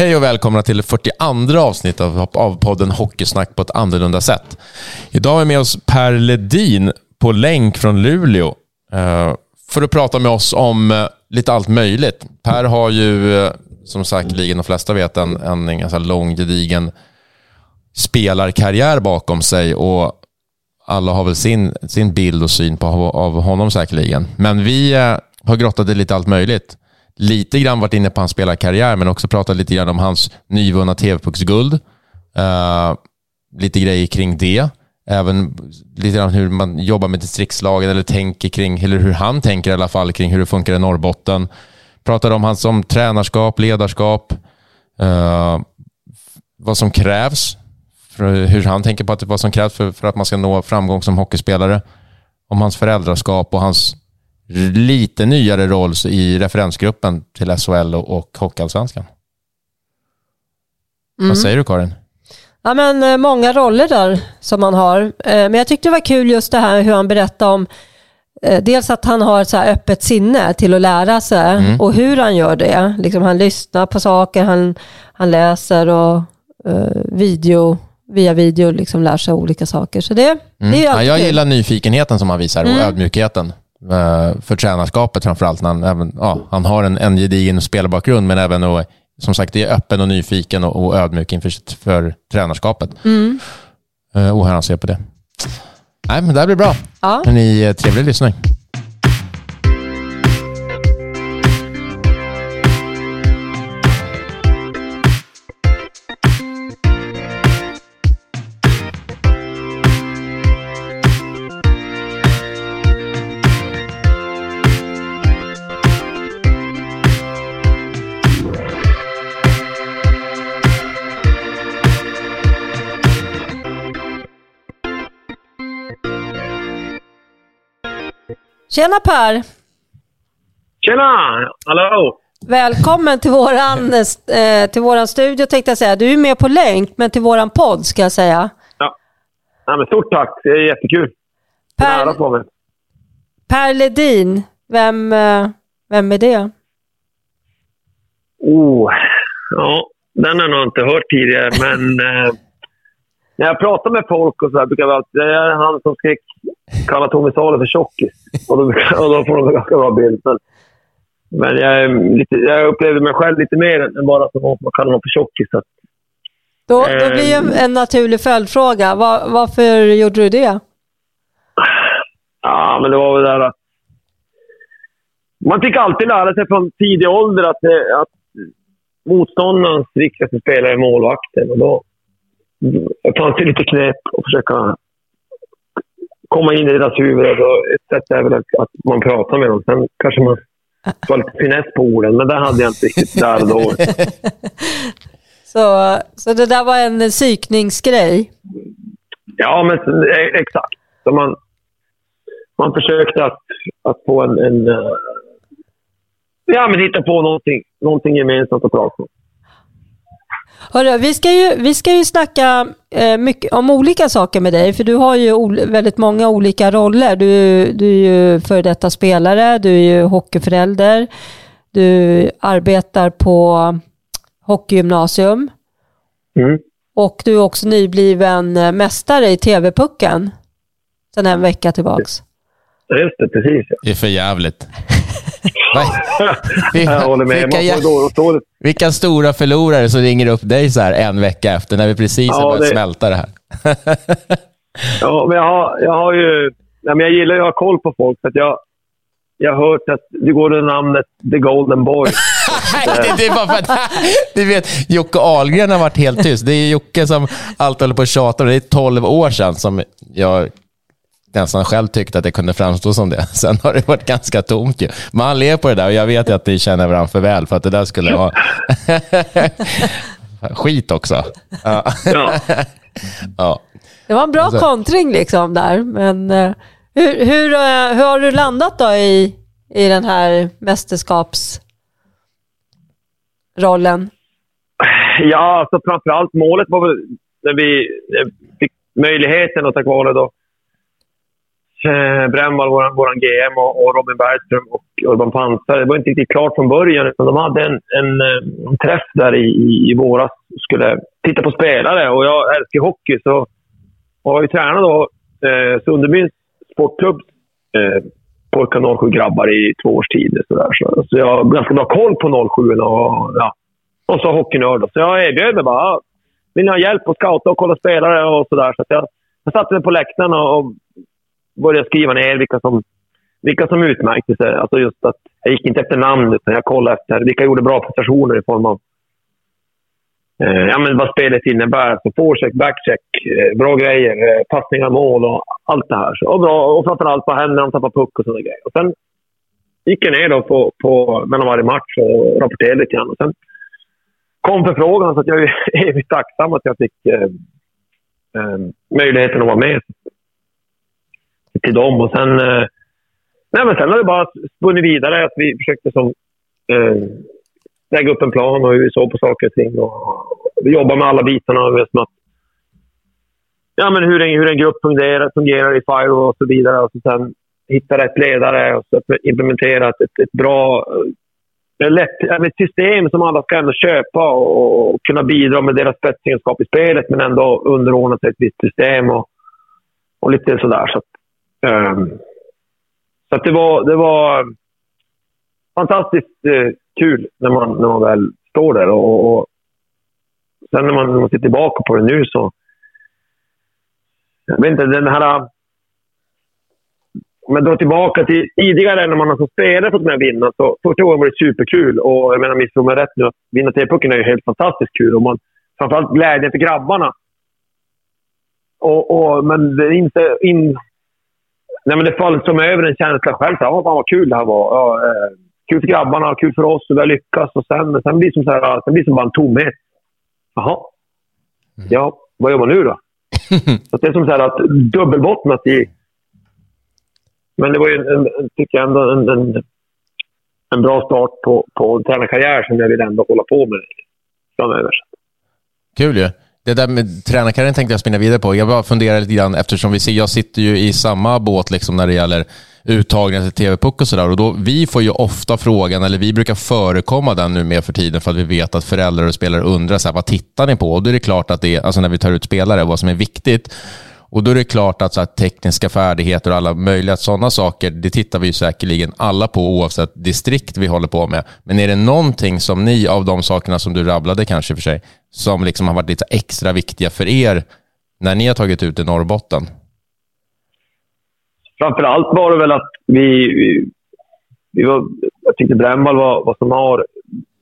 Hej och välkomna till det 42 avsnittet av, av podden Hockeysnack på ett annorlunda sätt. Idag har vi med oss Per Ledin på länk från Luleå eh, för att prata med oss om eh, lite allt möjligt. Per har ju, eh, som säkerligen de flesta vet, en, en ganska lång, gedigen spelarkarriär bakom sig och alla har väl sin, sin bild och syn på av honom säkerligen. Men vi har grottat i lite allt möjligt lite grann varit inne på hans spelarkarriär, men också pratat lite grann om hans nyvunna TV-pucksguld. Uh, lite grejer kring det. Även lite grann hur man jobbar med distriktslagen eller tänker kring, eller hur han tänker i alla fall kring hur det funkar i Norrbotten. Pratade om hans om tränarskap, ledarskap, uh, vad som krävs, hur han tänker på att vad som krävs för, för att man ska nå framgång som hockeyspelare. Om hans föräldraskap och hans lite nyare roll i referensgruppen till SHL och, Hockeyallsvenskan. Mm. Vad säger du Karin? Ja, men, eh, många roller där som han har. Eh, men jag tyckte det var kul just det här hur han berättade om eh, Dels att han har ett så öppet sinne till att lära sig mm. och hur han gör det. Liksom han lyssnar på saker, han, han läser och uh, video, via video liksom lär sig olika saker. Så det, mm. det är ja, Jag kul. gillar nyfikenheten som han visar och mm. ödmjukheten. Eh, för tränarskapet framförallt. Han, även, ja, han har en, en gedigen spelarbakgrund, men även och, som sagt är öppen och nyfiken och, och ödmjuk inför för tränarskapet. Mm. Uh, och hur han ser på det. Nej, men det här blir bra. Ja. Ni, eh, trevlig lyssning. Tjena Per! Tjena! Hallå! Välkommen till våran, eh, till våran studio tänkte jag säga. Du är med på länk, men till våran podd ska jag säga. Ja. ja men stort tack, det är jättekul. Per, mig. per Ledin, vem, eh, vem är det? Oh, ja, den har jag nog inte hört tidigare, men eh, när jag pratar med folk och så här, brukar jag alltid, det är han som skrek kalla Tommy Salo för tjockis. Och då, och då får de en ganska bra bild. Men, men jag, lite, jag upplevde mig själv lite mer än bara som att man kallar honom för tjockis. Så. Då, då blir ju en, en naturlig följdfråga. Var, varför gjorde du det? Ja, men det var väl det där att... Man fick alltid lära sig från tidig ålder att, att motståndarens viktigaste spelare är målvakten. Och då, fanns det lite knep att försöka komma in i deras huvud. ett sätt är väl att man pratar med dem. Sen kanske man ha lite finess på orden, men det hade jag inte riktigt där och då. så, så det där var en psykningsgrej? Ja, men exakt. Så man, man försökte att, att få en, en eh, ja, men hitta på någonting, någonting gemensamt att prata om. Hörru, vi, ska ju, vi ska ju snacka eh, mycket om olika saker med dig, för du har ju väldigt många olika roller. Du, du är ju före detta spelare, du är ju hockeyförälder, du arbetar på hockeygymnasium mm. och du är också nybliven eh, mästare i TV-pucken sedan en vecka tillbaks. Just det, precis. Det är för jävligt. jag håller med. Vilka, vilka stora förlorare som ringer upp dig så här en vecka efter när vi precis ja, har börjat det... smälta det här. ja, men jag har, jag har ju... Ja, men jag gillar ju att ha koll på folk. Så att jag, jag har hört att du går under namnet The Golden Boy. det, det är bara för att, du vet, Jocke Ahlgren har varit helt tyst. Det är Jocke som alltid håller på och tjatar. Det är 12 år sedan som jag nästan själv tyckte att det kunde framstå som det. Sen har det varit ganska tomt ju. Men han lever på det där och jag vet ju att ni känner varandra för väl för att det där skulle vara skit också. Ja. ja. Det var en bra alltså. kontring liksom där. Men uh, hur, hur, uh, hur har du landat då i, i den här mästerskapsrollen? Ja, alltså framförallt målet var väl när vi fick möjligheten att ta kvar det då eh, Brännvall, vår, vår GM, och, och, Robin Bergström och Urban Pansar. Det var inte riktigt klart från början, utan de hade en, en, en träff där i, i, i våras och skulle titta på spelare. Och jag älskar hockey, så jag var ju tränat då eh, Sunderbyns sportklubbs eh, pojkar 07 grabbar i två års tid. Så, där. Så, så jag har ganska bra koll på 07 och, ja. och så hockeynörd. Så jag erbjöd mig bara. Vill ni ha hjälp att scouta och kolla spelare och sådär. Så, så jag, jag satte mig på läktaren och började skriva ner vilka som, vilka som utmärkte sig. Alltså just att jag gick inte efter namn, utan jag kollade efter vilka gjorde bra prestationer i form av eh, ja, men vad spelet innebär. Så forecheck, backcheck, eh, bra grejer, eh, passningar, mål och allt det här. Så, och, bra, och framförallt vad händer när de tappar puck och sådana grejer. Och sen gick jag ner då på, på, mellan varje match och rapporterade lite grann. Och sen kom förfrågan, så att jag är evigt tacksam att jag fick eh, eh, möjligheten att vara med till dem. Och sen, eh, nej, men sen har det bara spunnit vidare. Att vi försökte som, eh, lägga upp en plan och hur vi såg på saker och ting. Och vi jobbar med alla bitarna. Som att, ja, men hur, en, hur en grupp fungerar, fungerar i Fire och så vidare. Och så sen hitta rätt ledare och så implementera ett, ett bra eh, lätt, ett system som alla ska ändå köpa och, och kunna bidra med deras spetsegenskap i spelet men ändå underordna sig ett visst system och, och lite sådär. Så, Ehm, så att det, var, det var fantastiskt uh, kul när man, när man väl står där. Och, och sen när man, när man ser tillbaka på det nu så... Jag vet inte, den här om jag drar tillbaka till tidigare när man har som spelare fått med vinna. Så första gången var det superkul. Och jag menar, missförstå mig rätt nu, att vinna T-pucken är ju helt fantastiskt kul. Och man, framförallt glädjen för grabbarna. Och, och, men det är inte... In, nej, men det faller som över en känsla själv. Så, ja, fan vad kul det här var. Ja, eh, kul för grabbarna, kul för oss och vi har lyckats. Och sen, sen blir det som, så här, sen blir som bara en tomhet. Jaha. Mm. Ja, vad gör man nu då? så det är som så här att dubbelbottnat i men det var ju, en, en, tycker jag, ändå en, en, en bra start på, på en tränarkarriär som jag vill ändå hålla på med framöver. Kul ju. Det där med tränarkarriären tänkte jag spinna vidare på. Jag bara funderar lite grann eftersom vi ser, jag sitter ju i samma båt liksom när det gäller uttagningar till TV-puck och sådär. Och då, vi får ju ofta frågan, eller vi brukar förekomma den nu mer för tiden för att vi vet att föräldrar och spelare undrar så här, vad tittar ni på? Och då är det klart att det är, alltså när vi tar ut spelare, vad som är viktigt. Och då är det klart att så här, tekniska färdigheter och alla möjliga sådana saker, det tittar vi ju säkerligen alla på oavsett distrikt vi håller på med. Men är det någonting som ni, av de sakerna som du rabblade kanske för sig, som liksom har varit lite extra viktiga för er när ni har tagit ut i Norrbotten? Framför allt var det väl att vi, vi, vi var, jag tyckte Brännvall var, var som har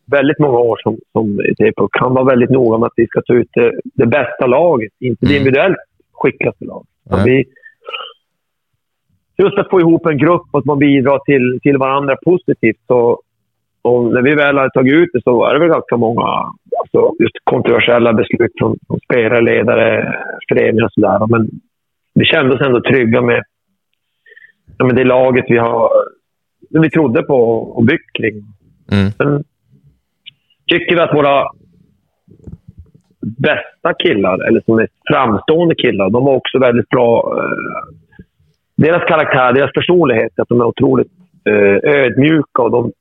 väldigt många år som, som TPUC. Han var väldigt noga med att vi ska ta ut det, det bästa laget, inte mm. individuellt skickligaste lag. Vi, just att få ihop en grupp och att man bidrar till, till varandra positivt. Så, och när vi väl har tagit ut det så är det väl ganska många alltså, just kontroversiella beslut från, från spelare, ledare, föreningar och sådär. Men vi kände oss ändå trygga med, med det laget vi har vi trodde på och byggt kring. Mm. Sen tycker vi att våra bästa killar, eller som är framstående killar, de var också väldigt bra. Eh, deras karaktär, deras personlighet, att de är otroligt eh, ödmjuka och de,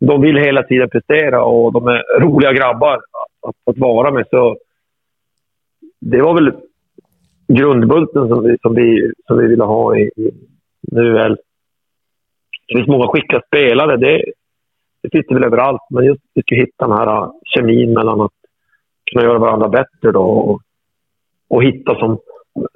de vill hela tiden prestera och de är roliga grabbar att, att, att vara med. Så det var väl grundbulten som vi, som vi, som vi ville ha i, i, nu väl... Det finns många skickliga spelare, det, det finns det väl överallt. Men just vi ska hitta den här eh, kemin mellan att kunna göra varandra bättre då och, och hitta som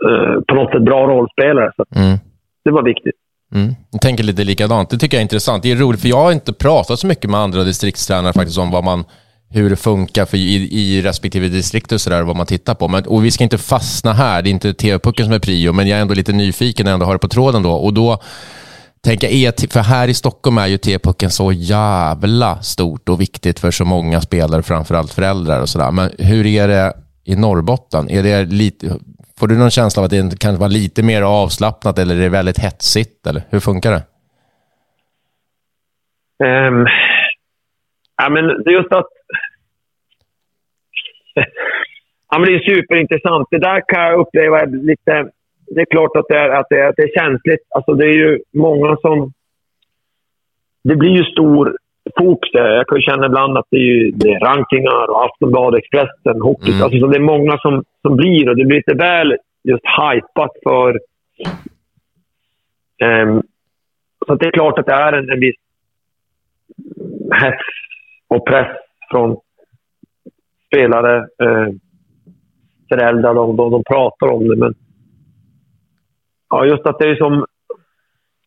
eh, på något sätt bra rollspelare. Så mm. Det var viktigt. Mm. Jag tänker lite likadant. Det tycker jag är intressant. Det är roligt, för jag har inte pratat så mycket med andra distriktstränare faktiskt om vad man, hur det funkar för i, i respektive distrikt och sådär, vad man tittar på. Men, och vi ska inte fastna här, det är inte TV-pucken som är prio, men jag är ändå lite nyfiken när jag ändå har det på tråden då. Och då tänka är, för här i Stockholm är ju T-pucken så jävla stort och viktigt för så många spelare, framförallt föräldrar och sådär. Men hur är det i Norrbotten? Är det lite, får du någon känsla av att det kan vara lite mer avslappnat eller är det väldigt hetsigt? Eller hur funkar det? Um, ja, men det är just att... ja, men det är superintressant. Det där kan jag uppleva lite det är klart att det är, att det är, att det är känsligt. Alltså det är ju många som... Det blir ju stor fokus där. Jag kan ju känna ibland att det är, det är rankingar och Aftonbladet, Expressen, hockey. Mm. Alltså, så det är många som, som blir och det blir lite väl just hypat för... ehm, så det är klart att det är en, en viss hets och press från spelare, eh, föräldrar. De, de, de pratar om det, men... Ja, just att det är som...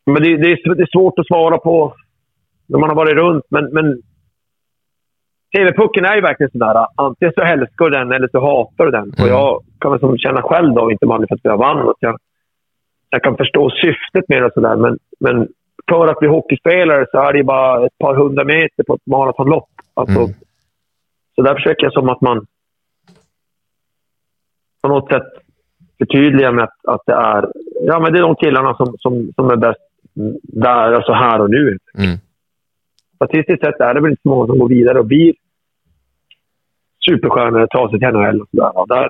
Men det, det, är, det är svårt att svara på när man har varit runt, men, men TV-pucken är ju verkligen sådär. Antingen så älskar du den eller så hatar du den. Mm. Och jag kan väl som känna själv, då, inte bara för att jag vann, att jag, jag kan förstå syftet med det sådär. Men, men för att bli hockeyspelare så är det ju bara ett par hundra meter på ett maratonlopp. Alltså, Mm. Så där försöker jag som att man på något sätt förtydligar med att, att det är ja, men det är de killarna som, som, som är bäst där, alltså här och nu. Mm. Statistiskt sett är det väl inte så många som går vidare och blir superstjärnor och tar sig till NHL och sådär. Och där,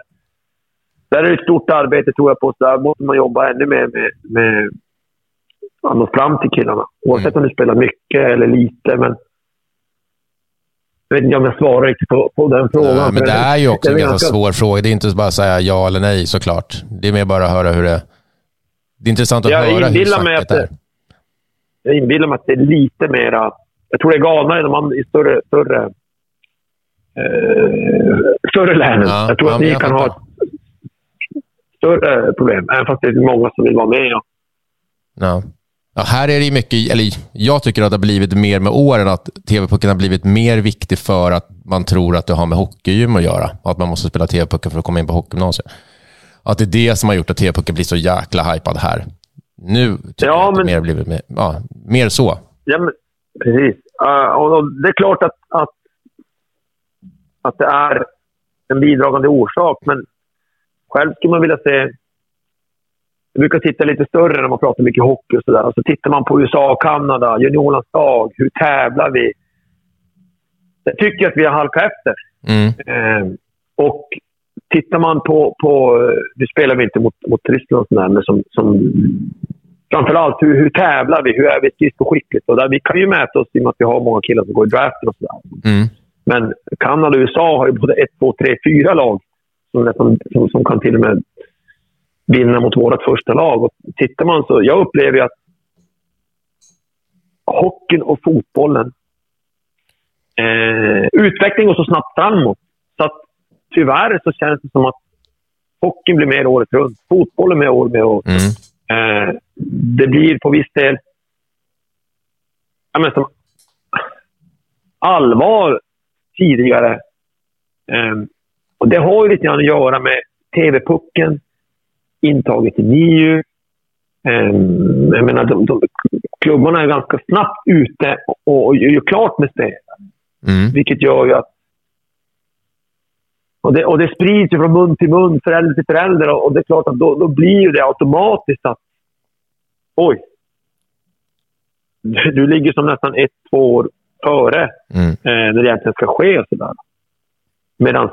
där är det ett stort arbete tror jag på. Så där måste man jobba ännu mer med, med att nå fram till killarna. Oavsett om du spelar mycket eller lite. Men jag vet inte om jag svarar riktigt på, på den frågan. Ja, men det är ju också en ganska svår fråga. Det är inte bara att säga ja eller nej såklart. Det är mer bara att höra hur det... Det är intressant att Jag höra hur snacket att är. Jag inbillar mig att det är lite mera... Jag tror det är galnare när man i större, större, eh, större länen. Ja, jag tror ja, att ni kan fattar. ha ett större problem. Även fast det är många som vill vara med. Och, Ja. Ja, här är det mycket, eller jag tycker att det har blivit mer med åren att TV-pucken har blivit mer viktig för att man tror att det har med hockeygym att göra. Att man måste spela TV-pucken för att komma in på hockeygymnasiet. Att det är det som har gjort att TV-pucken blir så jäkla hypad här. Nu tycker Ja, jag att det men- mer har blivit mer, ja, mer så. ja, men, precis. Uh, och, det är klart att, att, att det är en bidragande orsak. Men själv skulle man vilja se... Jag brukar titta lite större när man pratar mycket hockey och sådär. Så tittar man på USA och Kanada, juniorernas dag. Hur tävlar vi? Jag tycker att vi har halkat efter. Mm. Eh, och tittar man på, på... Nu spelar vi inte mot, mot Ryssland sådär, men som, som... Framförallt, hur, hur tävlar vi? Hur är vi skridskoskickligt? Och där Vi kan ju mäta oss i och med att vi har många killar som går i draften och sådär. Mm. Men Kanada och USA har ju både ett, två, tre, fyra lag som, nästan, som, som kan till och med vinna mot vårt första lag. Och tittar man så... Jag upplever ju att hockeyn och fotbollen... Eh, utvecklingen går så snabbt framåt. Så att tyvärr så känns det som att hockeyn blir mer året runt. Fotbollen mer år med år. Mm. Eh, det blir på viss del... Ja, men som allvar tidigare. Eh, och det har ju lite grann att göra med TV-pucken, intaget i NIU. Eh, jag menar, de, de, klubbarna är ganska snabbt ute och, och gör klart med spel. Mm. Vilket gör ju att... Och det, och det sprids ju från mun till mun, förälder till förälder. Och, och det är klart att då, då blir ju det automatiskt att... Oj! Du, du ligger som nästan ett, två år före Mm. eh, när det egentligen ska ske. Sådär. Medan...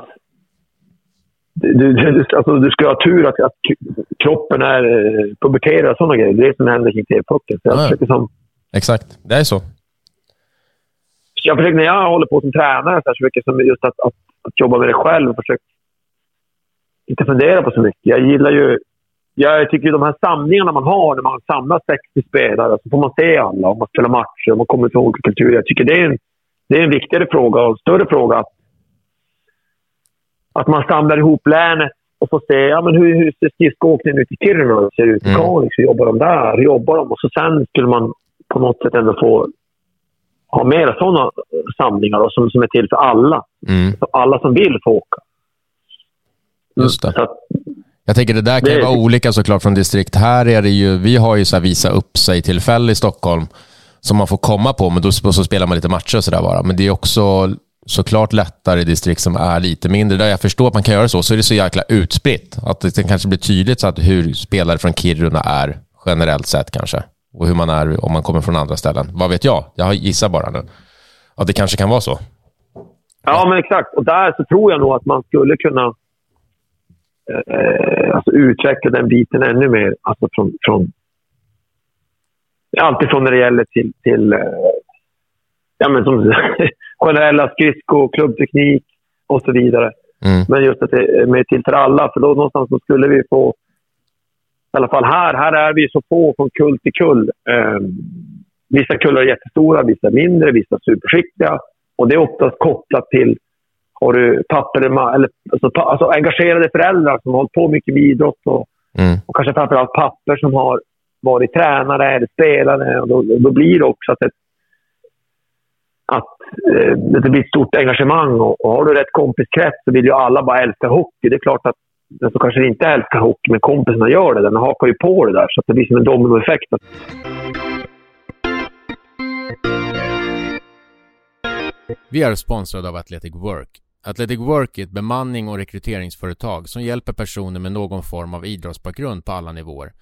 Du, du, alltså, du ska ha tur att, att kroppen är eh, puberterar och sådana grejer. Det är det som händer kring TV-pucken. Ja, ja. som... Exakt, det är så. Jag försöker, när jag håller på som tränare så, försöker jag som just att, att, att jobba med det själv och försöka inte fundera på så mycket. Jag gillar ju... Jag tycker ju de här samlingarna man har när man samlar 60 spelare så får man se alla och man spelar matcher och man kommer från olika kulturer. Jag tycker det är en, det är en viktigare fråga och en större fråga att, att man samlar ihop länet och får se ja, men hur, hur ser skridskoåkningen ut i Kiruna hur ser det ut i Mm. Kalix. Hur jobbar de där? Hur jobbar de? Och så sen skulle man på något sätt ändå få ha mer sådana samlingar då, som, som är till för alla. Mm. Så alla som vill få åka. Just det. Att, Jag tänker det där kan Det- vara olika såklart från distrikt. Här är det ju, vi har ju så visa upp sig tillfälle i Stockholm som man får komma på, men då så spelar man lite matcher och sådär bara. Men det är också såklart lättare i distrikt som är lite mindre. Där jag förstår att man kan göra så, så är det så jäkla utspritt. Att det kanske blir tydligt så att hur spelare från Kiruna är generellt sett kanske. Och hur man är om man kommer från andra ställen. Vad vet jag? Jag gissar bara nu. Att det kanske kan vara så. ja, men exakt. Och där så tror jag nog att man skulle kunna eh, alltså utveckla den biten ännu mer. Alltså från, från, alltifrån när det gäller till, till eh, ja, men som, generella skridsko, klubbteknik och så vidare. Mm. Men just att det är mer till för alla, för då någonstans skulle vi få... I alla fall här, här är vi så få från kull till kull. Eh, vissa kullar är jättestora, vissa mindre, vissa superskickliga. Och det är oftast kopplat till har du papper, eller, alltså, alltså engagerade föräldrar som har hållit på mycket med idrott och, mm. och kanske framförallt papper som har varit tränare eller spelare. Och då, då blir det också att, ett, att eh, det blir ett stort engagemang. Och, och, har du rätt kompiskrets så vill ju alla bara älska hockey. Det är klart att den som kanske inte älskar hockey, men kompisarna gör det, den hakar ju på det där. Så det blir som en dominoeffekt. Vi är sponsrade av Athletic Work. Athletic Work är ett bemanning och rekryteringsföretag som hjälper personer med någon form av idrottsbakgrund på alla nivåer.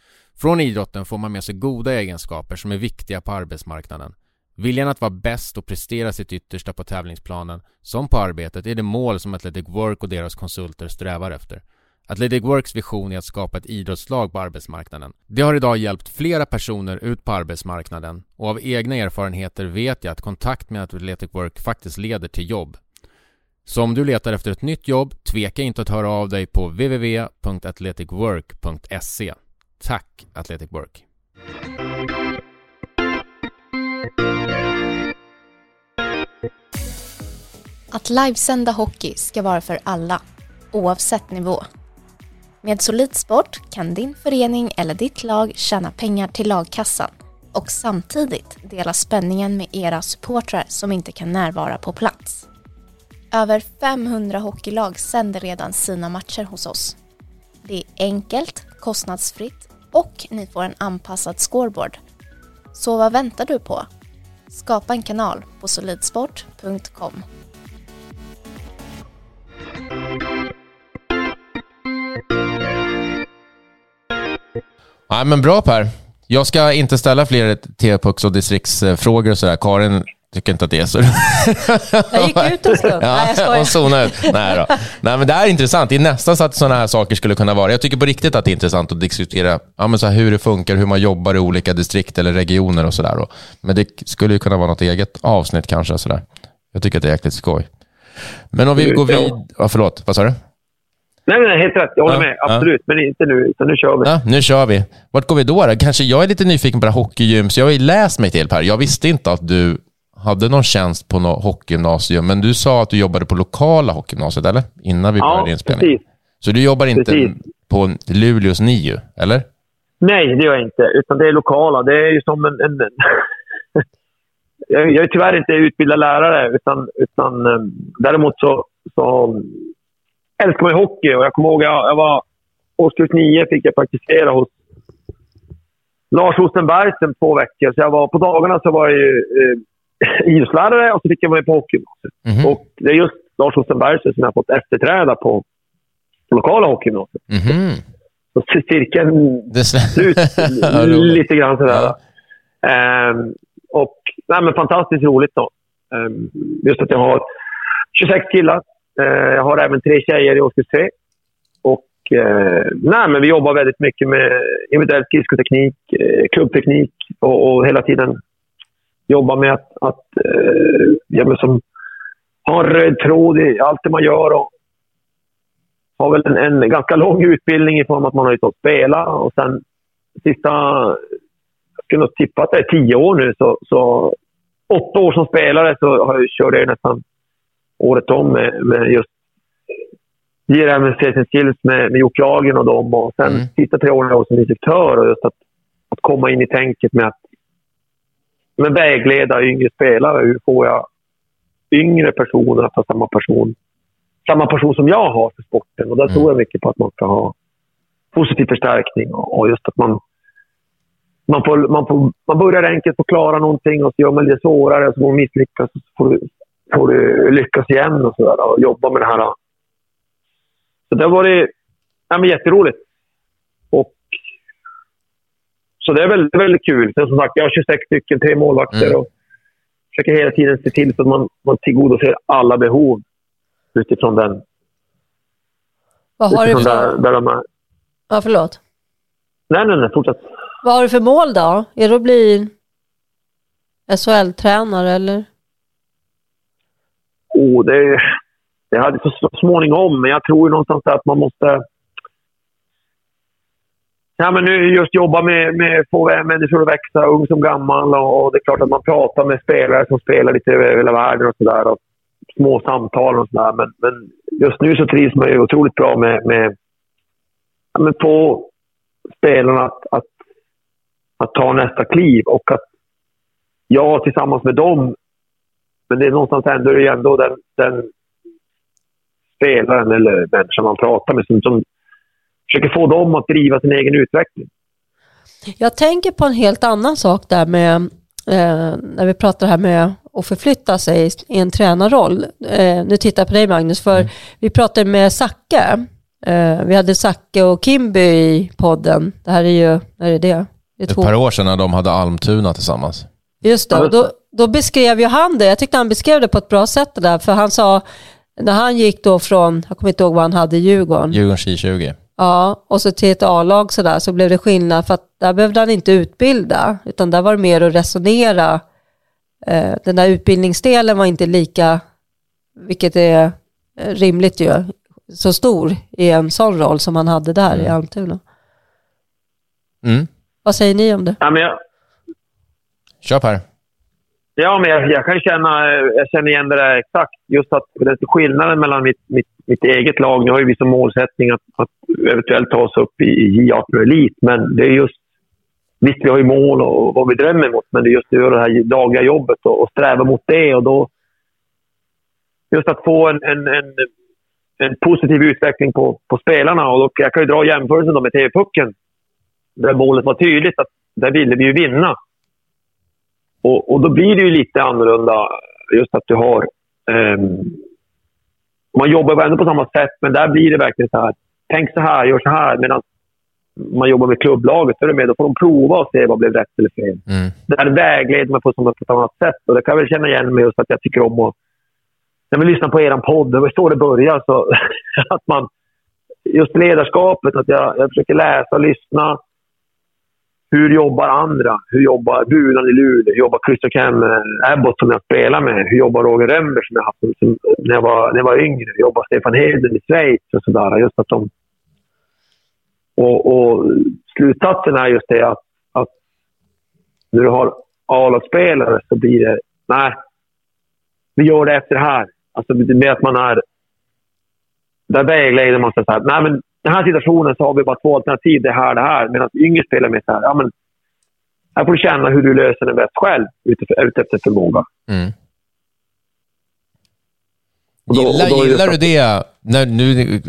Från idrotten får man med sig goda egenskaper som är viktiga på arbetsmarknaden. Viljan att vara bäst och prestera sitt yttersta på tävlingsplanen, som på arbetet, är det mål som Athletic Work och deras konsulter strävar efter. Athletic Works vision är att skapa ett idrottslag på arbetsmarknaden. Det har idag hjälpt flera personer ut på arbetsmarknaden och av egna erfarenheter vet jag att kontakt med Athletic Work faktiskt leder till jobb. Så om du letar efter ett nytt jobb, tveka inte att höra av dig på www.athleticwork.se. Tack Athletic Work! Att livesända hockey ska vara för alla, oavsett nivå. Med Solidsport kan din förening eller ditt lag tjäna pengar till lagkassan och samtidigt dela spänningen med era supportrar som inte kan närvara på plats. Över 500 hockeylag sänder redan sina matcher hos oss. Det är enkelt, kostnadsfritt och ni får en anpassad scoreboard. Så vad väntar du på? Skapa en kanal på solidsport.com. Ja, men bra Per. Jag ska inte ställa fler TV-pucks och distriktsfrågor och sådär. Karin tycker inte att det är så. Jag gick ut en stund. Ja, Nej, jag skojar. Ut. Nej, då. Nej, men det här är intressant. Det är nästan så att sådana här saker skulle kunna vara. Jag tycker på riktigt att det är intressant att diskutera ja, men så här, hur det funkar, hur man jobbar i olika distrikt eller regioner och sådär. Men det skulle ju kunna vara något eget avsnitt kanske. Så där. Jag tycker att det är jäkligt skoj. Men om vi går vidare... Ja, förlåt, vad sa du? Nej, nej, helt rätt. Jag håller ja, med. Absolut. Ja. Men inte nu, utan nu kör vi. Ja, nu kör vi. Vart går vi då, då? Kanske jag är lite nyfiken på det här hockeygym, så jag har ju läst mig till Per. Jag visste inte att du hade någon tjänst på något hockeygymnasium, men du sa att du jobbade på lokala hockeygymnasiet, eller? Innan vi började ja, inspelningen. Precis. Så du jobbar inte precis. på Luleås NIU, eller? Nej, det gör jag inte. Utan det är lokala. Det är ju som en... en jag är tyvärr inte utbildad lärare, utan, utan eh, däremot så, så älskar man hockey. Och jag kommer ihåg jag, jag var årskurs nio fick jag praktisera hos Lars Ostenbergsen två veckor. Så jag var, på dagarna så var jag ju, eh, idrottslärare och så fick jag vara på hockeygymnasiet. Mm. Och det är just Lars Ostenbergsen som jag har fått efterträda på, på lokala hockeygymnasiet. Mm. Så cirkeln slut lite grann sådär. Ja. Um, och nej, men fantastiskt roligt då. Um, just att jag har 26 killar Eh, jag har även tre tjejer i årskurs tre. Och, eh, nej, men vi jobbar väldigt mycket med individuell skridskoteknik, eh, klubbteknik och, och, hela tiden jobba med att, att eh, ja, som, ha en röd tråd i allt det man gör. Och har väl en, en ganska lång utbildning i form av att man har stått spela och sen sista, jag skulle nog tippa att det är tio år nu, så, så åtta år som spelare så har jag, kört jag nästan året om med, med just även Citizen Skills med, med Jocke Ahlgren och dem. Och sen mm. sista tre åren som instruktör och just att, att komma in i tänket med att men vägleda yngre spelare. Hur får jag yngre personer att ha samma person, samma person som jag har för sporten? Och där mm. tror jag mycket på att man ska ha positiv förstärkning och, just att man man, får, man, får, man börjar enkelt och klara någonting och så gör man det svårare och så får man misslyckas. Så får du får du lyckas igen och, så där, och jobba med det här. Så det har varit ja, men jätteroligt. Och, så det är väldigt, väldigt kul. Sen som sagt, jag har 26 stycken, tre målvakter mm. och försöker hela tiden se till så att man, man tillgodoser alla behov utifrån den. Vad har du Utifrån för... där, där de är. Ja, förlåt. Nej, nej, nej. Fortsätt. Vad har du för mål då? Är det att bli SHL-tränare eller? Oh, det, det hade så, så småningom, men jag tror ju någonstans att man måste... Ja, men nu just jobba med, med få människor att växa, ung som gammal. Och, och det är klart att man pratar med spelare som spelar lite över hela världen och sådär. Små samtal och sådär. Men, men just nu så trivs man ju otroligt bra med, med ja, men få spelarna att, att, att ta nästa kliv och att jag tillsammans med dem men det är någonstans ändå, det är ändå den, den spelaren eller människan man pratar med som, som försöker få dem att driva sin egen utveckling. Jag tänker på en helt annan sak där med, eh, när vi pratar här med att förflytta sig i en tränarroll. Eh, nu tittar jag på dig Magnus, för mm. vi pratade med Zacke. Eh, vi hade Zacke och Kimby i podden. Det här är ju, när är det? det är Ett par år sedan när de hade Almtuna tillsammans. Just det, då, då beskrev ju han det. Jag tyckte han beskrev det på ett bra sätt det där, för han sa, när han gick då från, jag kommer inte ihåg vad han hade i Djurgården. Djurgården 2020. Ja, och så till ett A-lag sådär så blev det skillnad för att där behövde han inte utbilda, utan där var det mer att resonera. Eh, den där utbildningsdelen var inte lika, vilket är eh, rimligt ju, så stor i en sån roll som han hade där mm. i Almtuna. Mm. Vad säger ni om det? Ja, men jag... Kör Per. Ja, men jag, jag, kan känna, eh, jag känner igen det där exakt. Just att det är skillnaden mellan mitt, mitt, mitt eget lag. Nu har ju vi som målsättning att, att eventuellt ta oss upp i, i J18 Elit, men det är just... Visst, vi har ju mål och vad vi drömmer mot, men det är just att göra det här dagliga jobbet och, och sträva mot det. Och då, just att få en, en, en, en positiv utveckling på, på spelarna. Och då, jag kan ju dra jämförelsen med TV-pucken. Där målet var tydligt att där ville vi ju vinna. Och, och då blir det ju lite annorlunda just att du har... Um, man jobbar ändå på samma sätt, men där blir det verkligen så här. Tänk så här, gör så här. Medan man jobbar med klubblaget, så är det med, då får de prova och se vad blev rätt eller fel. Mm. Där vägleder man på, ett annat sätt. Och det kan jag väl känna igen med just att jag tycker om att... När vi lyssnar på er podd, det var så det börjar. Så att man, just ledarskapet, att jag, jag försöker läsa och lyssna hur jobbar andra? Hur jobbar Bulan i Luleå? Hur jobbar Christer eh, Abbott som jag spelar med? Hur jobbar Roger Rember som jag haft som, när, jag var, när jag var yngre? Hur jobbar Stefan Heden i Schweiz? Och sådär. Just att de... Och, och slutsatsen är just det att, att när du har A-lagsspelare så blir det... Nej, vi gör det efter det här. Alltså blir att man är... Där vägleder man sig så här. Nej, men den här situationen så har vi bara två alternativ, det här, det här. Medan yngre spelar med så här, ja men här får du känna hur du löser det bäst själv utefter förmåga. Mm. Då, gillar, då gillar du det? När, nu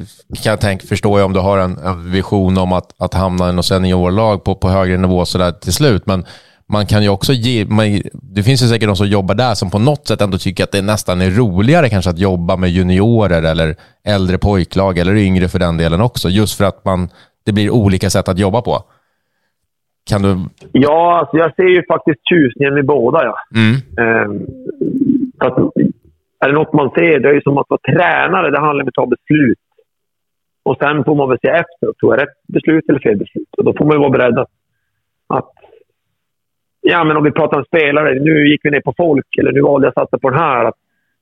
kan jag tänka, förstår jag om du har en, en vision om att, att hamna i något seniorlag på, på högre nivå så där till slut, men man kan ju också ge, man, det finns ju säkert de som jobbar där som på något sätt ändå tycker att det nästan är roligare kanske att jobba med juniorer eller äldre pojklag eller yngre för den delen också. Just för att man, det blir olika sätt att jobba på. Kan du... Ja, alltså jag ser ju faktiskt tjusningen med båda. Ja. Mm. Ehm, att, är det något man ser, det är ju som att vara tränare. Det handlar om att ta beslut. Och sen får man väl se efter. Tror jag rätt beslut eller fel beslut? Och då får man ju vara beredd att ja, men om vi pratar om spelare, nu gick vi ner på folk, eller nu valde jag att satsa på den här. Att,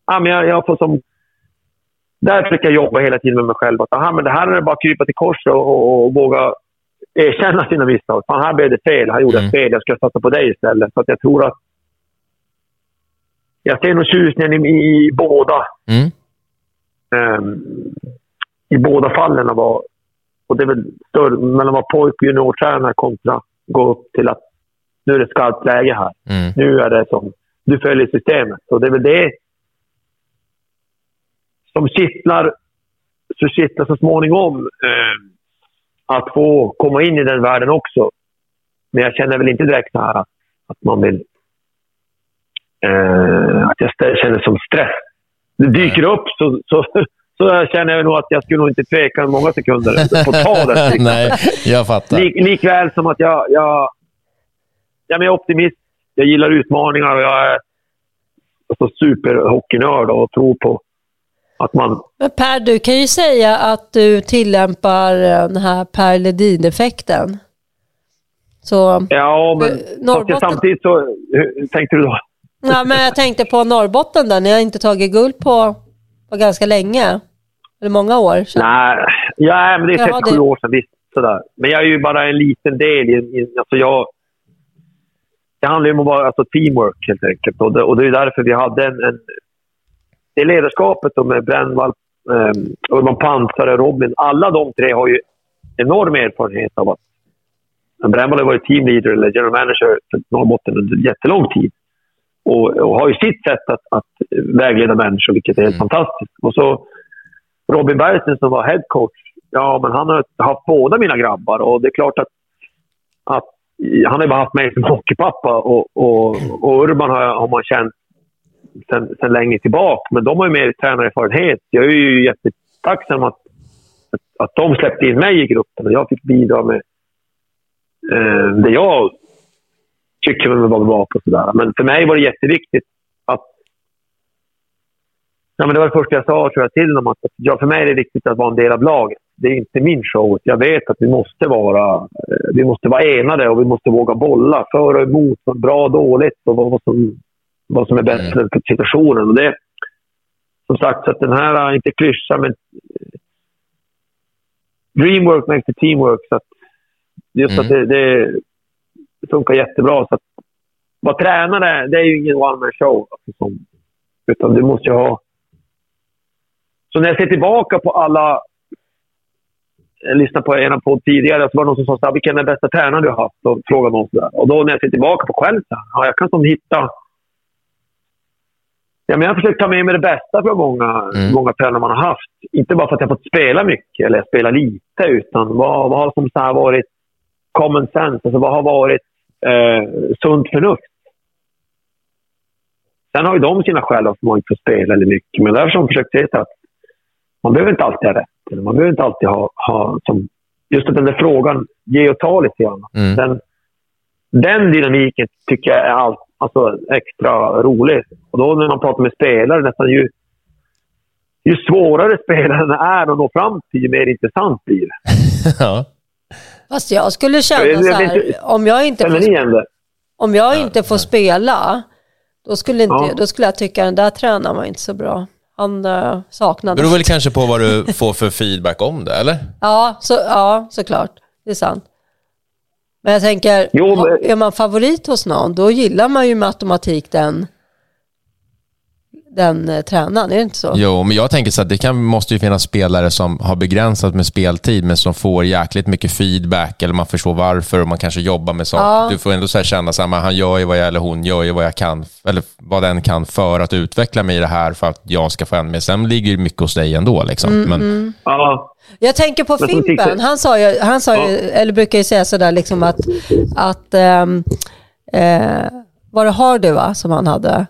ja, men jag, jag får som... Där försöker jag jobba hela tiden med mig själv. Att, aha, men det här är det bara att krypa till kors och, och, och våga erkänna sina misstag. Fan, här blev det fel. Här gjorde jag mm. fel. Jag ska satsa på dig istället. Så att jag tror att... Jag ser nog tjusningen i, i, i båda. Mm. Um, I båda fallen. Var, och det är väl större mellan att vara pojk och juniortränare kontra gå upp till att nu är det skarpt läge här. Mm. Nu är det som, du följer systemet. Och det är väl det som kittlar så, kittlar så småningom eh, att få komma in i den världen också. Men jag känner väl inte direkt här att, att man vill... Eh, att jag känner som stress. Det dyker upp så, så, så känner jag nog att jag skulle nog inte tveka många sekunder på att ta det. Nej, jag fattar. Lik, likväl som att jag, jag ja, men jag är optimist. Jag gillar utmaningar och jag är alltså, superhockeynörd och tror på Att man, Men Per, du kan ju säga att du tillämpar den här Per Ledin-effekten. Så, ja, men Norrbotten- samtidigt så... Hur tänkte du då? ja, men jag tänkte på Norrbotten där, ni har inte tagit guld på, på ganska länge. Eller många år sedan. Nej, ja, men det är Jaha, 37 det- år sedan. Visst, sådär. Men jag är ju bara en liten del. I, i, alltså jag, det handlar ju om att vara alltså teamwork helt enkelt. Och det, och det är därför vi hade en... en det ledarskapet då med Brännvall, eh, Urban Pansare, Robin. Alla de tre har ju enorm erfarenhet av att... Brännvall har varit teamleader eller general manager för Norrbotten under jättelång tid. Och, och har ju sitt sätt att, att vägleda människor, vilket är helt Mm. fantastiskt. Och så Robin Bergsten som var head coach, ja men han har haft båda mina grabbar och det är klart att, att han har ju bara haft mig som hockeypappa och, och, och Urban har, har man känt sen, sen länge tillbaka. Men de har ju mer tränarerfarenhet. Jag är ju jättetacksam att, att, att de släppte in mig i gruppen och jag fick bidra med eh, det jag tycker man vara bra på. Sådär. Men för mig var det jätteviktigt att Ja, men det var det första jag sa tror jag, till dem. Att ja, för mig är det viktigt att vara en del av laget. Det är inte min show. Jag vet att vi måste vara, eh, vi måste vara enade och vi måste våga bolla. För och emot, vad bra och dåligt och vad, som, vad som är bättre för situationen. Och det, som sagt, så att den här, eh, inte klyscha, men eh, dreamwork makes the teamwork. Så att just att det, det funkar jättebra. Så att vara tränare, det är ju ingen one man show. Alltså, som, utan du måste ju ha... Så när jag ser tillbaka på alla... Jag lyssnade på en podd tidigare, så var det någon som sa så här, vilken är den bästa tränaren du har haft? Och frågade någon sådär. Och då när jag ser tillbaka på själv, så här, ja, jag kan som hitta... Ja, men jag har försökt ta med mig det bästa från många, Mm. många tränare man har haft. Inte bara för att jag fått spela mycket eller spela lite, utan vad, vad har som så här varit common sense? Alltså vad har varit eh, sunt förnuft? Sen har ju de sina skäl att man inte får spela eller mycket. Men därför har de försökt se att man behöver inte alltid ha rätt. Eller man behöver inte alltid ha... ha som, just att den där frågan, ge och ta lite grann. Mm. Den, den dynamiken tycker jag är allt, alltså, extra rolig. Och då när man pratar med spelare, nästan ju, ju svårare spelaren är att nå fram till, ju mer intressant blir det. ja. Fast jag skulle känna så här, inte- om jag inte får, om jag inte får spela, då skulle, inte, Ja. då skulle jag tycka den där tränaren var inte så bra. Han uh, Det saknades. beror väl kanske på vad du får för feedback om det, eller? Ja, så, ja, såklart. Det är sant. Men jag tänker, Jo, men- är man favorit hos någon, då gillar man ju med automatik den, den eh, tränaren, är det inte så? Jo, men jag tänker så att det kan, måste ju finnas spelare som har begränsat med speltid, men som får jäkligt mycket feedback, eller man förstår varför och man kanske jobbar med saker. Ja. Du får ändå så här känna att han gör ju vad jag, eller hon gör ju vad jag kan, eller vad den kan för att utveckla mig i det här, för att jag ska få en med. Sen ligger det mycket hos dig ändå. Liksom. Mm, men, Ja. Jag tänker på Fimpen, han sa ju, han sa ju, eller brukar ju säga sådär liksom att, att ehm, eh, var det Hardy va, som han hade?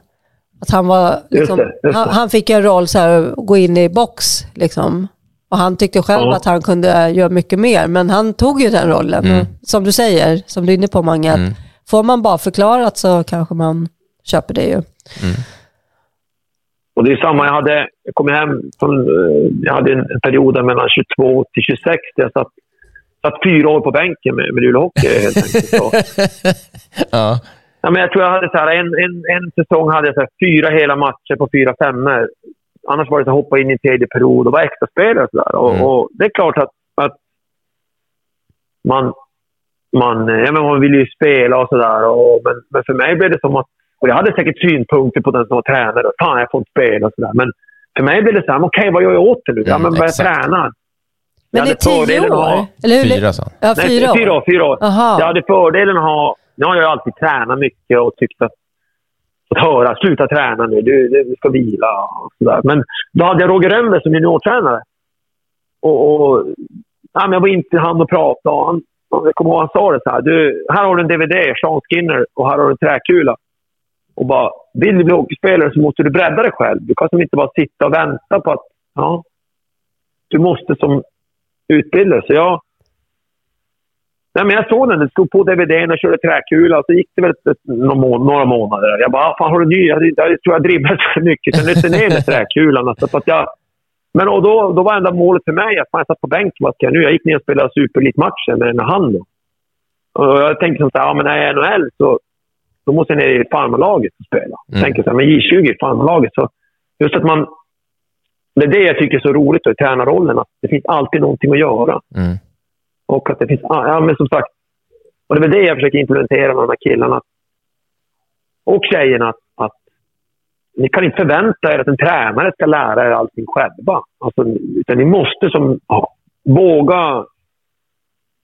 Att han var, liksom, det, just det. Han, han fick en roll så här, att gå in i box liksom. Och han tyckte själv Ja. att han kunde göra mycket mer, men han tog ju den rollen. Mm. Som du säger, som du är inne på Mange, att får man bara förklarat så kanske man köper det ju. Och det är samma, jag hade, jag kom hem från, eh, jag hade en period mellan 22 till 26 där jag satt, satt fyra år på bänken med, med Luleå Hockey helt enkelt. Så, ja. Ja, men jag tror jag hade så här, en, en, en säsong hade jag så här, fyra hela matcher på fyra femmor. Annars var det så att hoppa in i tredje period och vara extraspelare och sådär. Och, Mm. och det är klart att, att man, man, ja, men man vill ju spela och sådär. Men, men för mig blev det som att... Och jag hade säkert synpunkter på den som var tränare. Fan, jag får inte spela och sådär. Men för mig blev det så här, okej, vad gör jag åt det nu? Ja, men börja träna. Men det är tio år? Eller hur? Fyra, han. Ja, Nej, fyra år. Fyra år. Fyra år. Aha. Jag hade fördelen att ha... Nu har jag alltid tränat mycket och tyckt att... Fått höra, sluta träna nu, du, du, ska vila och sådär. Men då hade jag Roger Rönnberg som juniortränare. Och, och ja, men jag var inte han och pratade. Och han, jag kommer ihåg han sa det så här. Du, här har du en DVD, Sean Skinner, och här har du en träkula. Och bara, vill du bli hockeyspelare så måste du bredda dig själv. Du kan som inte bara sitta och vänta på att... Ja, du måste som utbildare. Så jag, Nej, men jag såg den. Det stod på DVDn och körde träkula. Så gick det väl några, må några månader. Jag bara, "Ah, fan har du ny? Jag, jag, jag tror jag dribblade så mycket. Sen nötte ner med träkulan. Alltså, för att jag, Men och då, då var enda målet för mig att man satt på bänken. Vad ska jag nu? Jag gick ner och spelade superelitmatcher med, med han. Då. Och jag tänkte så här, ja, men när jag är NHL så då måste jag ner i farmarlaget och spela. Mm. Tänker så här, men J20 i farmarlaget. Så just att man... Det är det jag tycker är så roligt i tränarrollen. Att det finns alltid någonting att göra. Mm. Och att det finns... Ah, ja, men som sagt. Och det är väl det jag försöker implementera med de här killarna. Och tjejerna. Att, att ni kan inte förvänta er att en tränare ska lära er allting själva. Alltså, utan ni måste som, ja, våga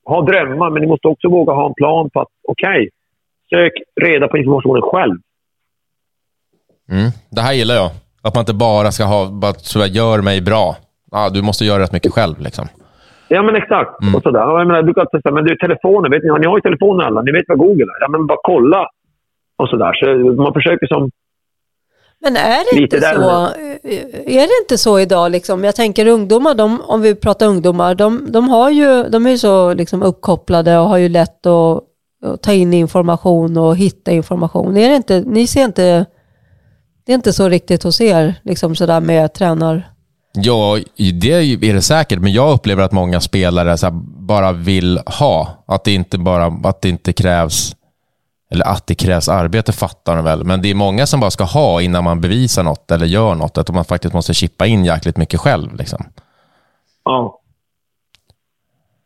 ha drömmar, men ni måste också våga ha en plan på att okej, okay, sök reda på informationen själv. Mm, det här gillar jag. Att man inte bara ska ha, bara så jag gör mig bra. Ah, du måste göra rätt mycket själv. Liksom. Ja, men exakt. Mm. Och sådär. Jag menar, du kan säga, men du, telefonen, vet ni, ni har ju telefoner alla. Ni vet vad Google är. Ja, men bara kolla. Och sådär. Så man försöker som men är det, inte så, är det inte så idag? Liksom? Jag tänker ungdomar, de, om vi pratar ungdomar, de, de, har ju, de är ju så liksom uppkopplade och har ju lätt att, att, ta in information och hitta information. Är det inte, ni ser inte, det är inte så riktigt hos er, liksom sådär med tränar... Ja, det är det säkert, men jag upplever att många spelare bara vill ha. Att det inte, bara, att det inte krävs eller att det krävs arbete fattar de väl, men det är många som bara ska ha innan man bevisar något eller gör något. Att man faktiskt måste chippa in jäkligt mycket själv. Liksom. Ja.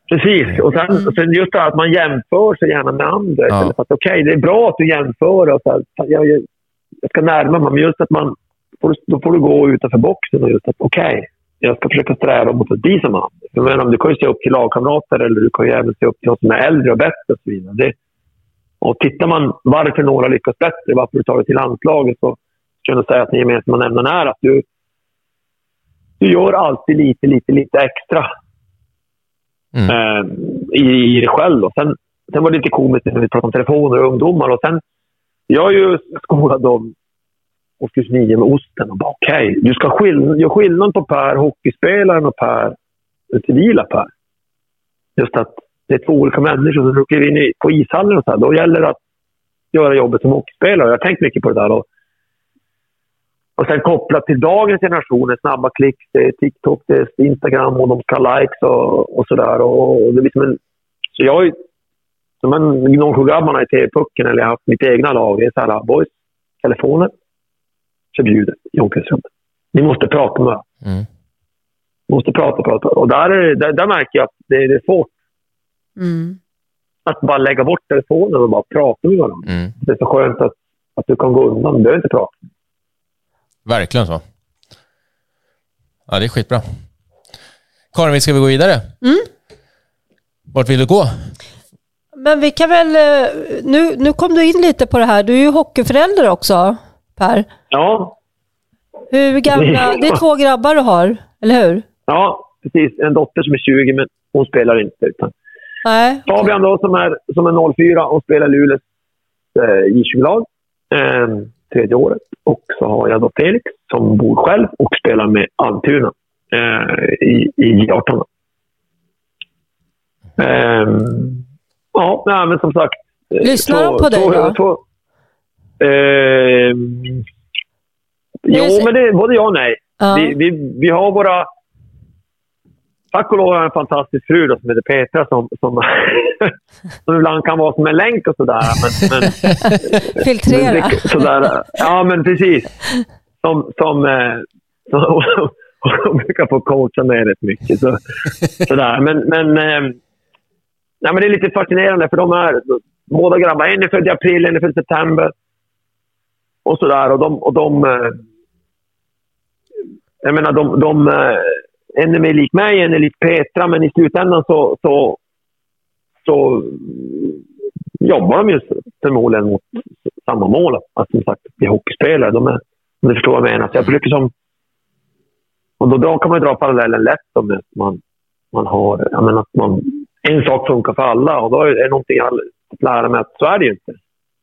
Precis. Och sen, sen just det här att man jämför sig gärna med andra. Ja. Okej, okay, det är bra att du jämför. Och så här, jag, jag, ska närma mig, men just att man... Då får du gå utanför boxen och just att okej, okay, jag ska försöka sträva mot att bli som andra. du kan ju se upp till lagkamrater eller du kan ju även se upp till oss som är äldre och bättre och så vidare. Det, och tittar man varför några lyckas bättre, varför du tar det till landslaget, så kan jag säga att den gemensamma nämnaren är att du, du gör alltid lite, lite, lite extra mm. eh, i, i dig själv. Och sen, sen var det lite komiskt när vi pratade om telefoner och ungdomar. Och sen, jag är ju skolad om årskurs 9 med osten. Och bara, okej, okay, du ska skill göra skillnad på Per, hockeyspelaren och Per, den civila Per. Just att det är två olika människor som kliver in på ishallen och så här. Då gäller det att göra jobbet som hockeyspelare. Jag har tänkt mycket på det där. Och, och sen kopplat till dagens generationer. snabba klick, det är TikTok, det är Instagram och de ska ha likes och, och sådär. Och, och det blir som en, så jag har som en Gnosjögrabbarna i TV-pucken, eller jag har haft mitt egna lag, det är så här, boys, telefoner förbjudet i omklädningsrummet. Ni måste prata med mm. Ni måste prata, prata. Och där, är, där, där märker jag att det, det är svårt. Mm. Att bara lägga bort telefonen och bara prata med varandra. Mm. Det är så skönt att, att du kan gå undan. Du behöver inte prata. Verkligen så. Ja, det är skitbra. Karin, ska vi gå vidare? Mm. Vart vill du gå? Men vi kan väl... Eh, nu, nu kom du in lite på det här. Du är ju hockeyförälder också, Per. Ja. Hur gamla... Det är två grabbar du har, eller hur? Ja, precis. En dotter som är 20, men hon spelar inte. Utan Nej. Fabian då, som är, som är 04 och spelar Luleås eh, J20-lag. Eh, tredje året. Och så har jag då Felix som bor själv och spelar med Almtuna eh, i, i J18. Eh, ja, nej, men som sagt. Eh, Lyssnar de på dig då? Eh, jo, men det, både ja och nej. Ja. Vi, vi, vi har våra tack och lov har jag en fantastisk fru då, som heter Petra som, som, som ibland kan vara som en länk och sådär. Men, men, Filtrera. Men, sådär, ja, men precis. Som, som, eh, som hon brukar få coacha mig rätt mycket. Så, sådär. Men, men, eh, ja, men det är lite fascinerande för de är båda grabbar. En är född i april, en är född i september. Och sådär. Och de, och de eh, jag menar, de, de eh, en är mer lik mig, en är lik Petra, men i slutändan så, så, så jobbar de ju förmodligen mot samma mål. Att som sagt bli hockeyspelare. De är, om du förstår vad jag menar. Så jag brukar som... Och då, då kan man dra parallellen lätt om att man, man har... Jag menar, att man, en sak funkar för alla och då är det någonting jag har lära mig att så är det ju inte.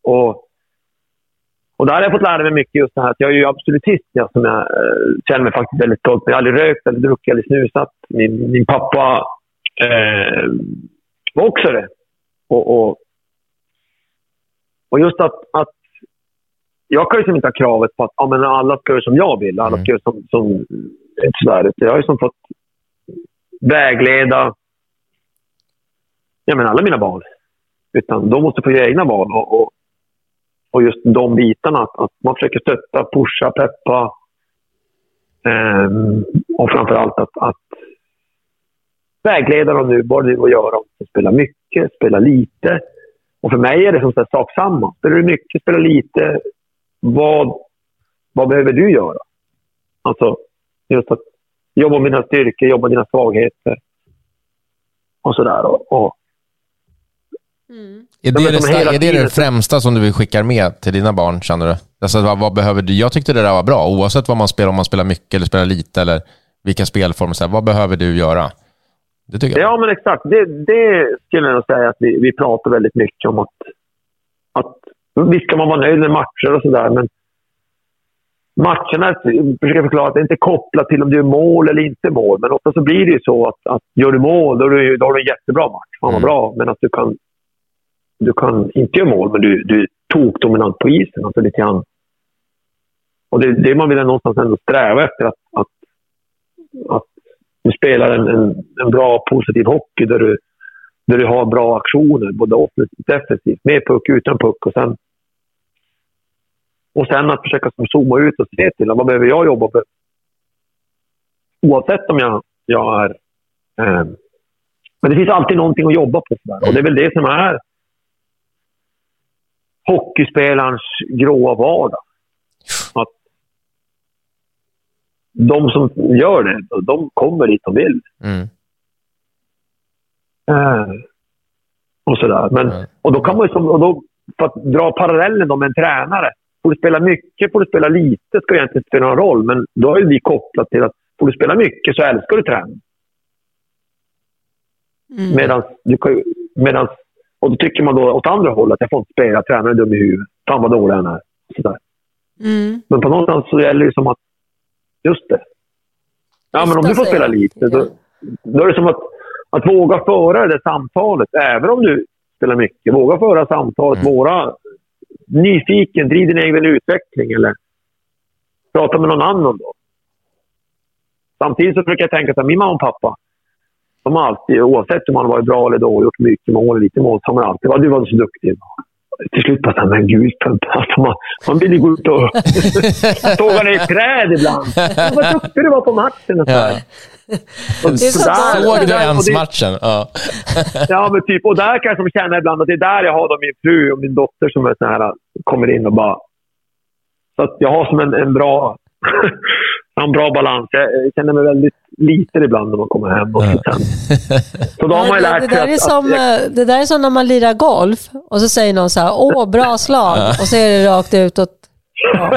Och och där har jag fått lära mig mycket just det här att jag är ju absolutist, ja, som jag eh, känner mig faktiskt väldigt stolt. Jag har aldrig rökt eller druckit eller snusat. Min, min pappa eh, var också det. Och, och, och just att, att jag kan ju inte ha kravet på att ja, men alla ska göra som jag vill. Alla ska göra som, som sådär. Jag har ju som fått vägleda jag menar, alla mina barn. Utan de måste få göra egna val. Och, och, och just de bitarna, att, man försöker stötta, pusha, peppa. Um, och framför allt att, att vägleda dem nu, vad det är att göra. Spela mycket, spela lite. Och för mig är det som sagt sak samma. Spelar du mycket, spelar lite. Vad, vad behöver du göra? Alltså, just att jobba med dina styrkor, jobba med dina svagheter. Och sådär. Och, och Mm. Är, det det, är det det främsta som du vill skicka med till dina barn, känner du? Alltså, vad, vad, behöver du? Jag tyckte det där var bra, oavsett vad man spelar, om man spelar mycket eller spelar lite, eller vilka spelformer. Så här, vad behöver du göra? Det tycker jag. Ja, men exakt. Det, det skulle jag säga att vi, vi pratar väldigt mycket om. att, att Visst kan man vara nöjd med matcher och sådär, men matcherna, försöker förklara att det inte är kopplat till om du är mål eller inte mål. Men ofta så blir det ju så att, att gör du mål, då, är du, då har du en jättebra match. Fan vad mm. bra. Men att du kan du kan inte göra mål, men du, du är tokdominant på isen. Alltså lite grann. Och det är det man vill någonstans ändå sträva efter. Att, att, att du spelar en, en, en bra, positiv hockey där du, där du har bra aktioner, både offensivt och defensivt. Med puck, utan puck. Och sen, och sen att försöka zooma ut och se till vad behöver jag jobba för. Oavsett om jag, jag är... Eh, men det finns alltid någonting att jobba på. Och det är väl det som är hockeyspelarens gråa vardag. Att de som gör det, de kommer dit de vill. Mm. Uh, och sådär. Men, mm. och då kan man ju, och då, för att dra parallellen med en tränare. Får du spela mycket, får du spela lite, ska egentligen inte spela någon roll. Men då har ju vi kopplat till att får du spela mycket så älskar du träning. Mm. Medan och då tycker man då åt andra hållet att jag får inte spela, tränaren är dum i huvudet. Fan vad dålig han är. Mm. Men på någonstans så gäller det som att, just det. Ja, men om du får spela lite, då, då är det som att, att våga föra det samtalet, även om du spelar mycket. Våga föra samtalet, mm. våra nyfiken, driv din egen utveckling eller prata med någon annan då. Samtidigt så försöker jag tänka att min mamma och pappa, har alltid, oavsett om man varit bra eller dålig, gjort mycket mål lite mål, så har man alltid varit, du var så duktig. Till slut bara, men gud, alltså man, man vill ju gå ut och såga ner träd ibland. Vad duktig du var på matchen. Och så ja. Och så Såg du ens matchen? Ja. ja, men typ. Och där kan jag känna ibland att det är där jag har min fru och min dotter som är så här, kommer in och bara... Så att jag har som en, en bra en bra balans. Jag känner mig väldigt liten ibland när man kommer hem. Och ja. Så då har man lärt det, det, där är som, jag... Eh, det där är som när man lirar golf och så säger någon så här, åh, bra slag. Och så är det rakt utåt. Ja.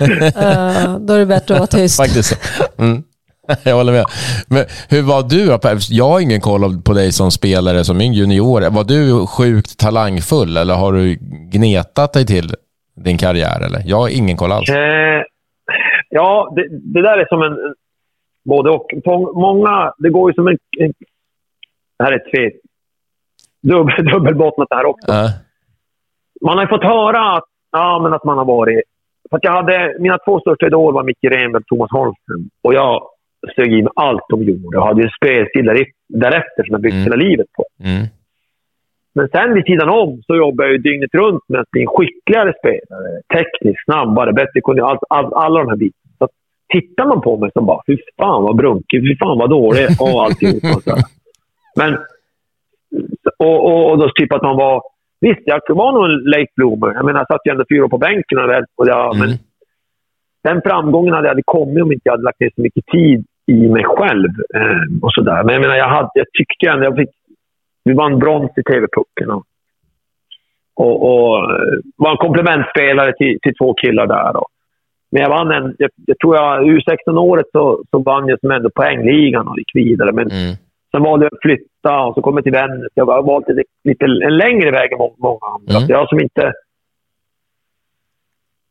uh, då är det bättre att vara tyst. Faktiskt. Mm. Jag håller med. Men hur var du? Jag har ingen koll på dig som spelare, som en junior. Var du sjukt talangfull eller har du gnetat dig till din karriär? Eller? Jag har ingen koll alls. Eh, Ja, det, det, där är som en... Både och. På många, det går ju som en... det här är tve, dubbel, dubbelbottnat det här också. Uh. Man har ju fått höra att, ja, men att man har varit... För jag hade, mina två största idoler var Micke Renberg och Thomas Holmström. Och jag sög i mig allt de gjorde och hade en spelstil därefter som jag byggt mm. hela livet på. Mm. Men sen vid sidan om så jobbar jag ju dygnet runt med att bli en skickligare spelare. Tekniskt, snabbare, bättre kunnig. All, all, alla de här bitarna. Tittar man på mig så bara, fy fan vad brunkig, fy fan vad dålig och alltihop. Och så. Men, och, och, och då typ att man var... Visst, jag var nog en late bloomer. Jag menar, jag satt ju ändå fyra år på bänken. Och jag, mm. men den framgången hade aldrig kommit om inte jag hade lagt ner så mycket tid i mig själv. Eh, och sådär. Men jag menar, jag, hade, jag tyckte ändå jag fick vi vann brons i TV-pucken. Och, och, och, var en komplementspelare till, till två killar där. Då. Men jag vann en, jag, jag tror jag, U16-året så, så vann jag som ändå poängligan och gick vidare. Men mm. sen valde jag att flytta och så kom jag till Vännäs. Jag har valt lite, lite, en längre väg än många andra. Mm. Jag som inte...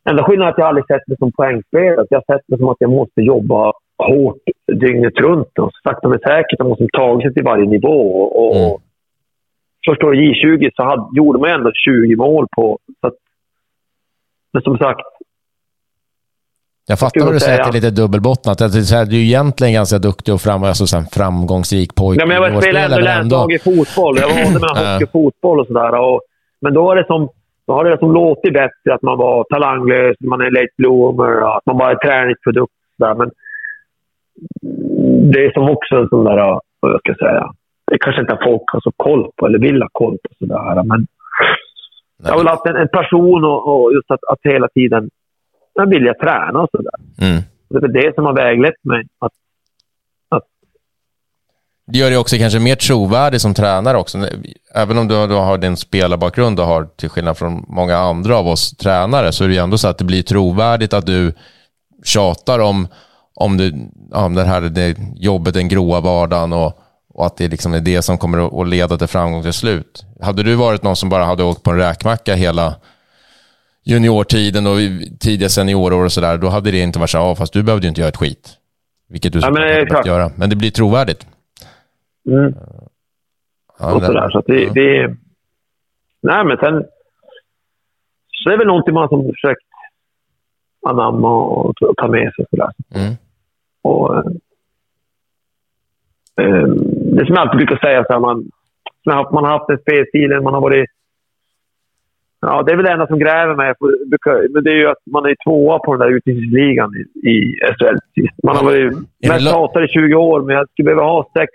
Enda skillnaden är att jag aldrig sett mig som poängspelare. Jag har sett mig som att jag måste jobba hårt dygnet runt. Och sakta men säkert. Jag måste ta sig till varje nivå. Och, mm första året J20 så hade, gjorde man ändå 20 mål på... Så att, men som sagt, Jag fattar vad du säger, att det är lite dubbelbottnat. Att du är egentligen ganska duktig och fram, alltså, sen framgångsrik pojke. Ja, men jag spelade ändå länslag i fotboll. Jag var med hockey och fotboll och sådär. Men då, var det som, då har det som låtit bättre att man var talanglös, man är late bloomer, att man bara är träningsprodukt. Där. Men det är som också en sån där, vad jag ska säga, det kanske inte folk har så koll på eller vill ha koll på. Sådär. Men jag har väl haft en, en passion och, och just att, att hela tiden jag vilja träna och sådär. Mm. Det är det som har väglett mig. Att, att... Det gör dig också kanske mer trovärdig som tränare också. Även om du, du har din spelarbakgrund och har, till skillnad från många andra av oss tränare, så är det ju ändå så att det blir trovärdigt att du tjatar om, om, det, om det här det jobbet, den gråa vardagen och, och att det liksom är det som kommer att leda till framgång till slut. Hade du varit någon som bara hade åkt på en räkmacka hela juniortiden och tidiga seniorår och sådär, då hade det inte varit så ja, fast du behövde ju inte göra ett skit. Vilket du ja, men, behövt göra. Men det blir trovärdigt. Mm. Ja, och sådär, så att det, ja. det... Nej, men sen... Så det är väl någonting man som försökt anamma och ta med sig. Sådär. Mm. Och, eh, det som jag alltid brukar säga, så här, man, man har haft den spelstilen, man har varit Ja, det är väl det enda som gräver mig. Men det är ju att man är tvåa på den där utvisningsligan i, i SHL. Man har varit mest hatad i 20 år, men jag skulle behöva ha sex,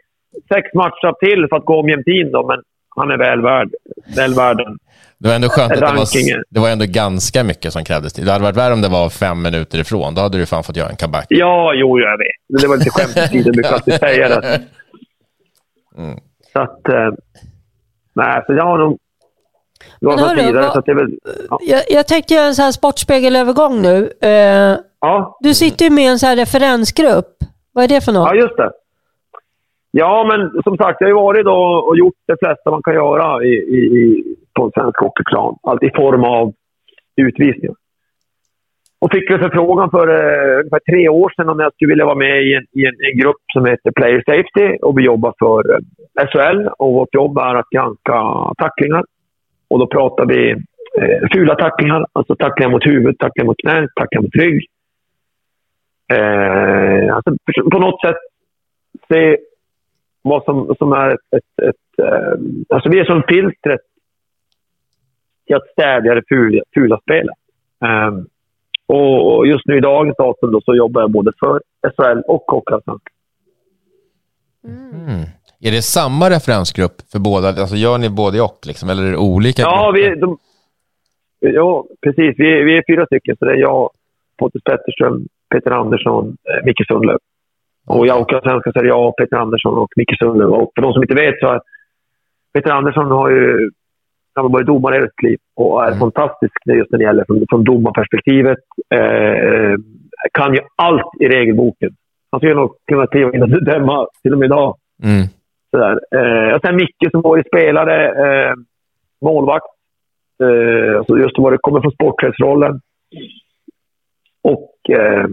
sex matcher till för att gå om jämtin då. Men han är väl värd, väl värd den. Det var ändå skönt att det var, det var ändå ganska mycket som krävdes. Det hade varit värre om det var fem minuter ifrån. Då hade du fan fått göra en comeback. Ja, jo, jag vet. Det var lite skämt i tiden, brukar alltid säga det. Mm. Så att... Eh, nej, så jag har nog men hörru, vidare, vad, väl, ja. jag, jag tänkte göra en sån här sportspegelövergång nu. Uh, ja. Du sitter ju med i en sån här referensgrupp. Vad är det för något? Ja, just det. Ja, men som sagt, jag har ju varit då och gjort det flesta man kan göra i, i, på en svensk hockeyplan. Allt i form av utvisningar. Och fick en förfrågan för uh, ungefär tre år sedan om jag skulle vilja vara med i en, i en, en grupp som heter Player Safety. Och vi jobbar för uh, SHL och vårt jobb är att granska tacklingar och då pratar vi eh, fula tacklingar, alltså tacklingar mot huvud, tacklingar mot knä, tacklingar mot rygg. Eh, alltså på något sätt se vad som, som är ett... ett, ett eh, alltså vi är som filtret till att stävja det fula, fula spelet. Eh, och just nu i dagens datum då, så jobbar jag både för SHL och Hockeyallsvenskan. Mm. Är det samma referensgrupp för båda? Alltså gör ni både och, liksom, eller är det olika? Ja, vi, de, ja precis. Vi, vi är fyra stycken. Så det är jag, Pontus Petterström, Peter Andersson, eh, Micke Sundlöv. Och jag åker svenska så är det jag, Peter Andersson och Micke Sundlöv. Och för de som inte vet så är Peter Andersson har ju han har varit domare i ett liv och är mm. fantastisk just när det gäller från, från domarperspektivet. Eh, kan ju allt i regelboken. Han skulle nog kunna kliva in och döma till och med idag. Mm. Sådär. Eh, och sen Micke som var spelare, eh, målvakt. Eh, alltså just vad det kommer från sportchefsrollen. Och eh,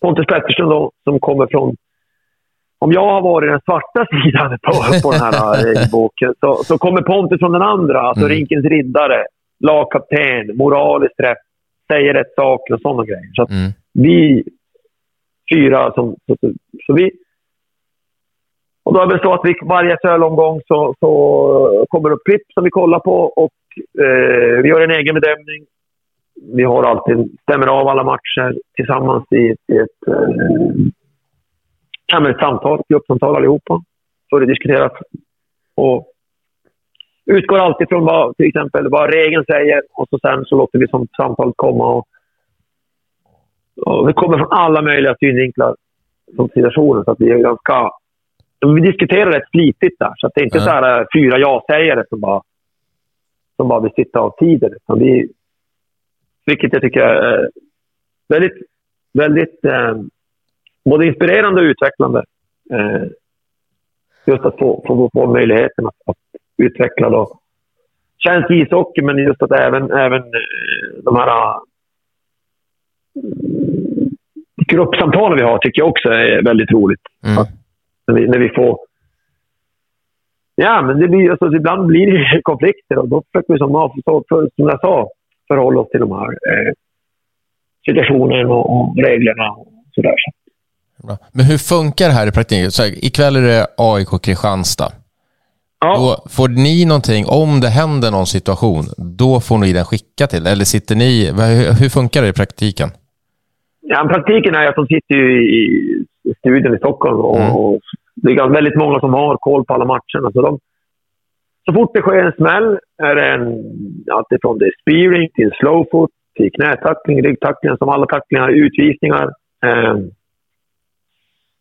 Pontus Pettersson då, som kommer från... Om jag har varit den svarta sidan på, på den här eh, boken så, så kommer Pontus från den andra. Alltså mm. rinkens riddare, lagkapten, moraliskt rätt, säger rätt saker och sådana grejer. Så mm. vi fyra som... Så, så, så vi, och då är det så att vi, varje sölomgång så, så eh, kommer det upp klipp som vi kollar på och eh, vi gör en egen bedömning. Vi har alltid, stämmer av alla matcher tillsammans i, i ett, eh, ett samtal, ett gruppsamtal allihopa. Så det diskuteras. Och utgår alltid från vad, till exempel, vad regeln säger och så sen så låter vi som samtalet komma. Och, och det kommer från alla möjliga synvinklar som situationen så att vi är ganska vi diskuterar rätt flitigt där, så det är inte ja. så här äh, fyra ja-sägare som bara, som bara vill sitta av tiden. Utan vi, vilket jag tycker är äh, väldigt, väldigt eh, både inspirerande och utvecklande. Eh, just att få, få, få möjligheten att, att utveckla då. Svensk ishockey, men just att även, även de här gruppsamtalen vi har tycker jag också är väldigt roligt. Mm. Att, när vi, när vi får... Ja, men det blir, alltså, ibland blir det konflikter och då försöker vi, som, för, som jag sa, förhålla oss till de här eh, situationen och, reglerna och sådär. Bra. Men hur funkar det här i praktiken? Så här, ikväll är det AIK Kristianstad. Ja, Då får ni någonting, om det händer någon situation, då får ni den skicka till? Eller sitter ni, hur, hur funkar det i praktiken? ja praktiken är att de sitter ju i studion i Stockholm och, Mm. och det är väldigt många som har koll på alla matcherna. Så, de, så fort det sker en smäll är det en, alltifrån det är spearing till slowfoot, till knätackling, ryggtackling, som alla tacklingar, utvisningar. Eh,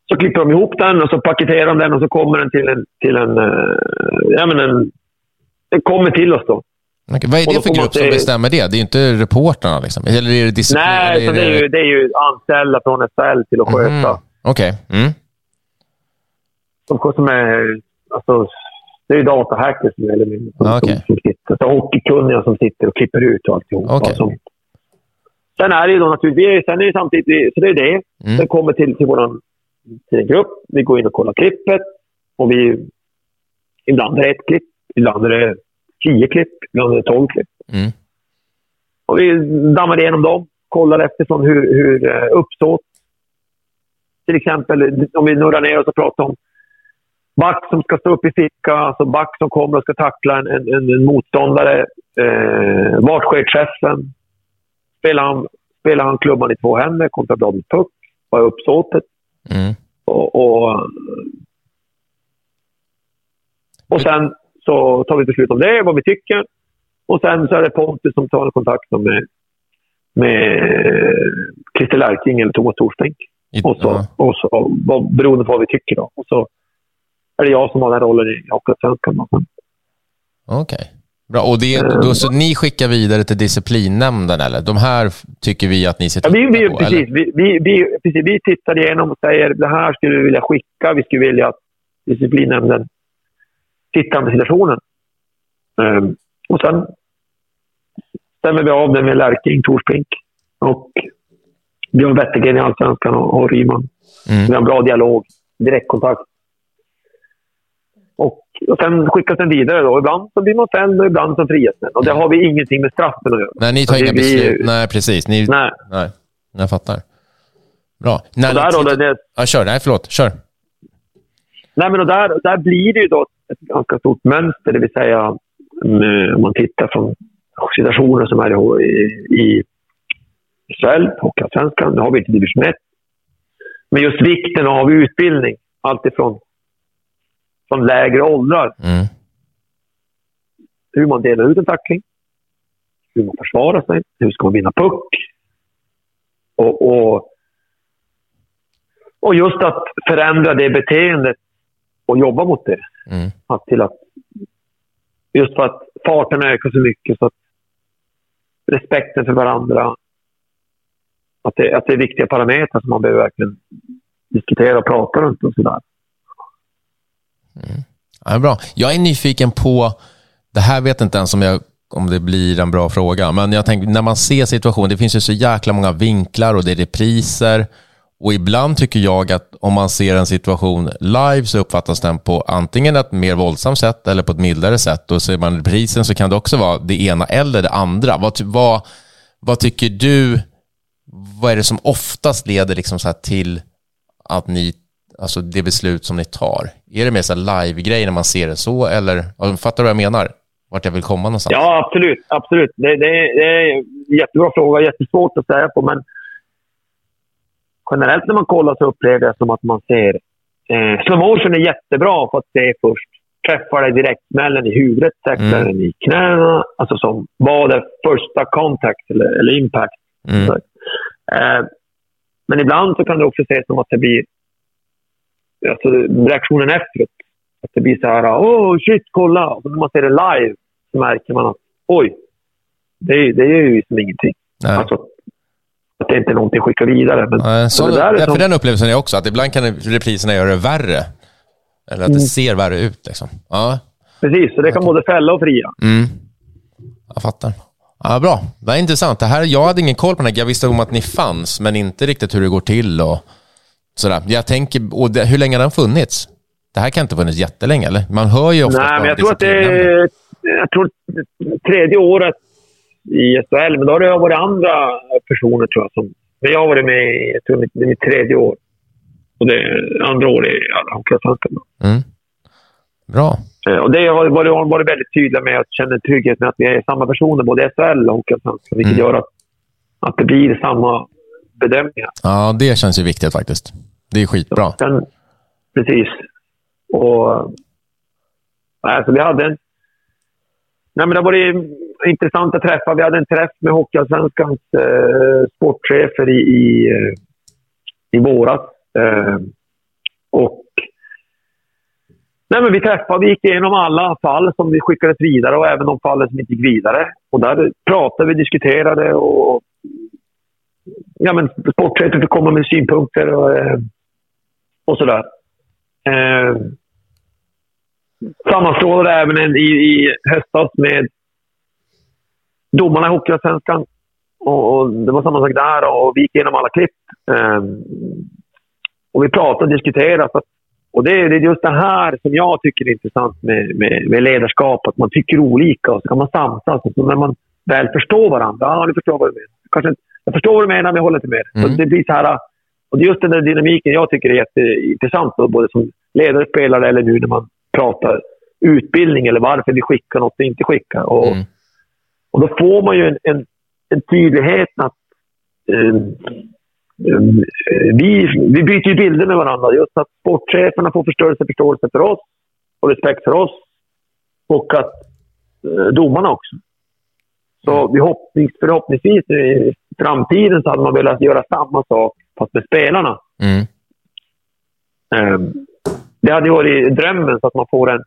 så klipper de ihop den och så paketerar de den och så kommer den till en... Till en, eh, ja, men en den kommer till oss då. Okej, Vad är det för grupp som bestämmer det? Det är ju inte reportrarna liksom. Eller är det disciplin? Nej, eller så det, är ju, det är ju anställda från SL till att sköta. Mhm. Okej. Mm. Som, som är... Alltså, det är ju datahackers som, eller, som, okej. som, som sitter. Så hockeykunniga som sitter och klipper ut och alltihop. Okej. Som, sen är det ju då naturligtvis... Sen är det samtidigt... Så det är det. Mm. Sen kommer till, till vår till en grupp. Vi går in och kollar klippet. Och vi... Ibland är det ett klipp. Ibland är det tio klipp. Ibland är det tolv klipp. Mm. Och vi dammar igenom dem. Kollar eftersom hur, hur eh, uppsåt. Till exempel om vi nurrar ner oss och pratar om back som ska stå upp i ficka, alltså back som kommer och ska tackla en, en, en, motståndare. Eh, vart sker träffen? Spelar han, spelar han klubban i två händer kontra blad mot puck? Vad är uppsåtet? Mm. Och, och, och sen så tar vi beslut om det, vad vi tycker. Och sen så är det Pontus som tar kontakt med, med Christer Larking eller Thomas Torsbrink. Och så, ja. och så beroende på vad vi tycker då. Och så är det jag som har den rollen i Hockeyallsvenskan. Okej. Bra. Och det, då, så ni skickar vidare till disciplinnämnden eller? De här tycker vi att ni ska Ja, titta vi, vi, på? precis, vi, vi, vi, precis. Vi tittar igenom och säger det här skulle vi vilja skicka. Vi skulle vilja att disciplinnämnden tittar på situationen. Ehm, och sen stämmer vi av det med Lärking, Torsbrink och Björn Wettergren i Allsvenskan och, och Ryman. Mm. Vi har en bra dialog, direktkontakt. Och, och sen skickas den vidare. Då. Ibland så blir man fälld och ibland så frias den. Och det har vi ingenting med straffen att göra. Nej, ni tar Så det inga beslut. Nej, precis. Ni, nej. Nej. jag fattar. Bra. När Och där, då, det, det, Ja, kör. Nej, förlåt. Kör. Nej, men och där, där blir det ju då ett ganska stort mönster, det vill säga mm, om man tittar från situationer som är i, i SHL, Hockeyallsvenskan, nu har vi inte division 1. Men just vikten av utbildning, alltifrån från lägre åldrar. Mm. Hur man delar ut en tackling, hur man försvarar sig, hur ska man vinna puck. Och, och, och just att förändra det beteendet och jobba mot det. Mm. Att till att, just för att farten ökar så mycket så att respekten för varandra, att det, att det är viktiga parametrar som man behöver verkligen diskutera och prata runt och sådär. Mm. Ja, bra. Jag är nyfiken på, det här vet inte ens om, jag, om det blir en bra fråga, men jag tänker när man ser situationen, det finns ju så jäkla många vinklar och det är repriser. Och ibland tycker jag att om man ser en situation live så uppfattas den på antingen ett mer våldsamt sätt eller på ett mildare sätt. Och ser man reprisen så kan det också vara det ena eller det andra. Vad, vad, vad tycker du, vad är det som oftast leder liksom så till att ni, alltså det beslut som ni tar? Är det mer så live-grej när man ser det så, eller fattar du vad jag menar? Vart jag vill komma någonstans? Ja, absolut. absolut. Det, det, det är en jättebra fråga. Jättesvårt att säga på, men generellt när man kollar så upplever jag som att man ser... Eh, slow är jättebra för att se först. Träffar dig direkt, smällen i huvudet, träffar Mm. den i knäna. Alltså som vad är första contact eller, eller impact. Mm. Eh, men ibland så kan det också ses som att det blir alltså, reaktionen efteråt. Att det blir så här, åh shit, kolla! Och när man ser det live så märker man att oj, det, det är ju liksom ingenting. Nej. Alltså, att det inte är någonting att skicka vidare. Men, Nej, så, det där är som, för den upplevelsen är också, att ibland kan repriserna göra det värre. Eller att det Mm. ser värre ut. Liksom. Ja, Precis, så det kan både fälla och fria. mm. jag fattar. Ja, bra, det är intressant. Det här, jag hade ingen koll på den här. Jag visste om att ni fanns, men inte riktigt hur det går till. Och sådär. Jag tänker, och det, hur länge har den funnits? Det här kan inte ha funnits jättelänge, eller? Man hör ju ofta Nej, men jag tror att det är jag tror, tredje året i SHL, men då har det varit andra personer tror jag. Som, men jag har varit med jag tror det är mitt tredje år. Och det andra år i Hockeyallsvenskan. Mm. Bra. Eh, och det har varit, varit väldigt tydliga med att känna trygghet med att vi är samma personer, både i SHL och Hockeyallsvenskan. Vilket Mm. gör att, att det blir samma bedömningar. Ja, det känns ju viktigt faktiskt. Det är skitbra. Sen, precis. Och... Alltså, vi hade en... Nej, men det har varit intressanta träffar. Vi hade en träff med Hockeyallsvenskans eh, sportchefer i, i, eh, i våras. Eh, och... Nej, men vi träffade, vi gick igenom alla fall som vi skickades vidare och även de fallen som inte gick vidare. Och där pratade vi, diskuterade och... Ja, men sportchefen fick komma med synpunkter och, eh, och sådär. Eh, sammanstrålade även en, i, i höstas med domarna i Hockeyallsvenskan. Och, och det var samma sak där och vi gick igenom alla klipp. Eh, och vi pratade och diskuterade. Så att, och det, är- det är just det här som jag tycker är intressant med, med, med ledarskap. Att man tycker olika och så kan man samsas. Och när man väl förstår varandra. Ja, nu förstår jag vad du menar. Kanske, inte- jag förstår vad du menar, men jag håller inte med. Mm. Så det blir så här... Och det är just den där dynamiken jag tycker är jätteintressant. Då, både som ledare, spelare eller nu när man pratar utbildning eller varför vi skickar något och inte skickar. Och, Mm. och då får man ju en, en, en tydlighet att eh, vi, vi byter ju bilder med varandra. Just att sportcheferna får förståelse, förståelse för oss och respekt för oss. Och att eh, domarna också. Så vi hoppnings, förhoppningsvis i framtiden så hade man velat göra samma sak fast med spelarna. Mm. Ehm, det hade varit drömmen så att man får en...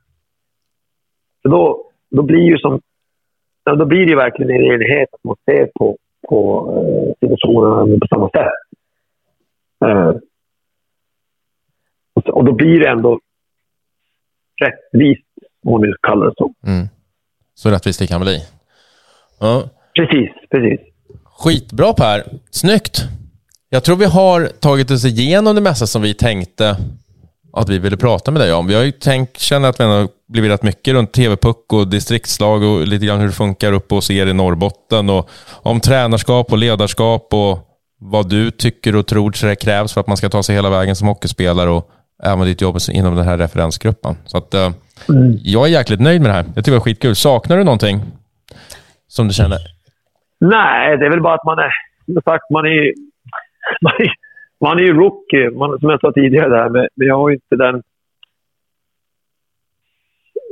För då, då blir ju som... Då blir det verkligen en enighet att man ser på, på eh, situationerna på samma sätt. Ehm, och, då blir det ändå rättvist, om man kallar det så. Mm. Så rättvist det kan bli. Ja. Precis, precis. Skitbra Per. Snyggt. Jag tror vi har tagit oss igenom det mesta som vi tänkte att vi ville prata med dig om. Vi har ju tänkt, känner att vi har blivit rätt mycket runt TV-puck och distriktslag och lite grann hur det funkar uppe hos er i Norrbotten och om tränarskap och ledarskap och vad du tycker och tror så krävs för att man ska ta sig hela vägen som hockeyspelare och även ditt jobb inom den här referensgruppen. Så att, eh, jag är jäkligt nöjd med det här. Jag tycker det var skitkul. Saknar du någonting som du känner? Nej, det är väl bara att man är... Som sagt, man är man är, man är ju rookie, man, som jag sa tidigare. Där, men, men jag har ju inte den...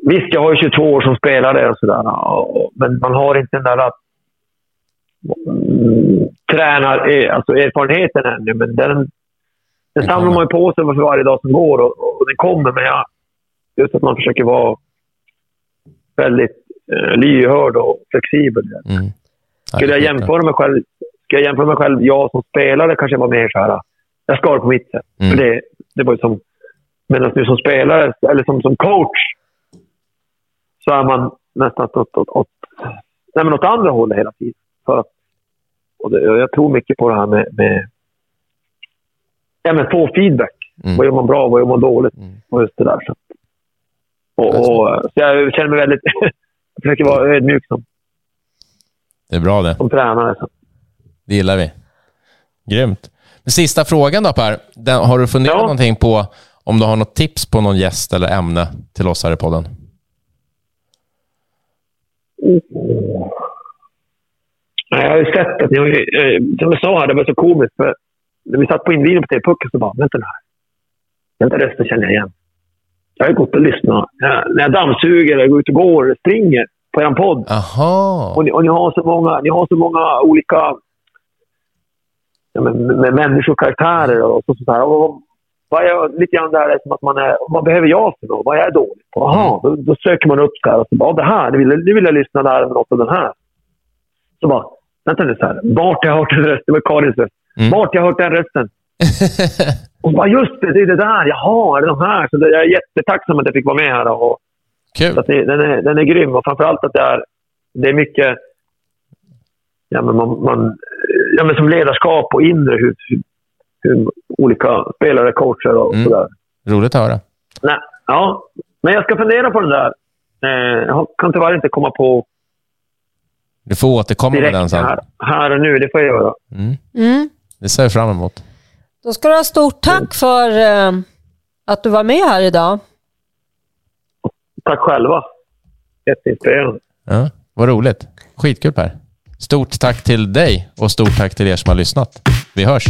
Visst, jag har ju 22 år som spelare och sådär. Men man har inte den där... att- Mm, tränar, eh, alltså erfarenheten ännu, men den, den samlar man ju på sig för varje dag som går och, och den kommer. Men jag, just att man försöker vara väldigt eh, lyhörd och flexibel. Mm. Skulle jag jämföra mig själv, ska jag jämföra mig själv, jag som spelare kanske var mer så här, jag ska ha det på mitt sätt. Mm. För det, det var ju som, medan nu som spelare, eller som, som coach, så är man nästan åt, åt, åt, nej, men åt andra hållet hela tiden. För att, och det, och jag tror mycket på det här med, med ja, men få feedback. Mm. Vad gör man bra, vad gör man dåligt? Mm. Och just det där. Så, och, och, så jag känner mig väldigt... jag försöker vara ödmjuk som, Det är bra det. som tränare. Så. Det gillar vi. Grymt. Men sista frågan då Per. Den, har du funderat Ja. någonting på om du har något tips på någon gäst eller ämne till oss här i podden? Nej, jag har ju sett att ni har ju, eh, som jag sa här, det var så komiskt. För när vi satt på invigningen på TV-pucken så bara, vänta nu här. Den där rösten känner jag igen. Jag har ju gått och lyssnat. Jag, när jag dammsuger, jag går ut och går, springer på er podd. Aha. Och ni, och ni har så många, ni har så många olika ja, men, med människor och karaktärer och så, så här. Och, vad är, lite grann där är som att man är, vad behöver jag för något? Vad är jag dålig på? Jaha, då, då söker man upp här och så bara, det här, nu vill, nu vill jag lyssna där med något av den här. Så bara, vänta nu så här, vart har jag hört den rösten? Det var Karins röst. Mm. Vart har jag hört den rösten? Och bara, just det, det är det där. Jaha, är det de här? Så det, jag är jättetacksam att jag fick vara med här. Och, Kul. att det, den, är, den är grym och framförallt att det är, det är mycket ja, men man, man, ja, men som ledarskap och inre hur, hur, hur olika spelare coachar och Mm. sådär. Roligt att höra. Nej, ja, men jag ska fundera på den där. Eh, jag kan tyvärr inte komma på Du får återkomma med direkt den sen. här, här och nu. Det får jag göra. Mm. Mm. Det ser jag fram emot. Då ska du ha stort tack för eh, att du var med här idag. Tack själva. Jätteinspirerande. Ja, vad roligt. Skitkul Per. Stort tack till dig och stort tack till er som har lyssnat. Vi hörs.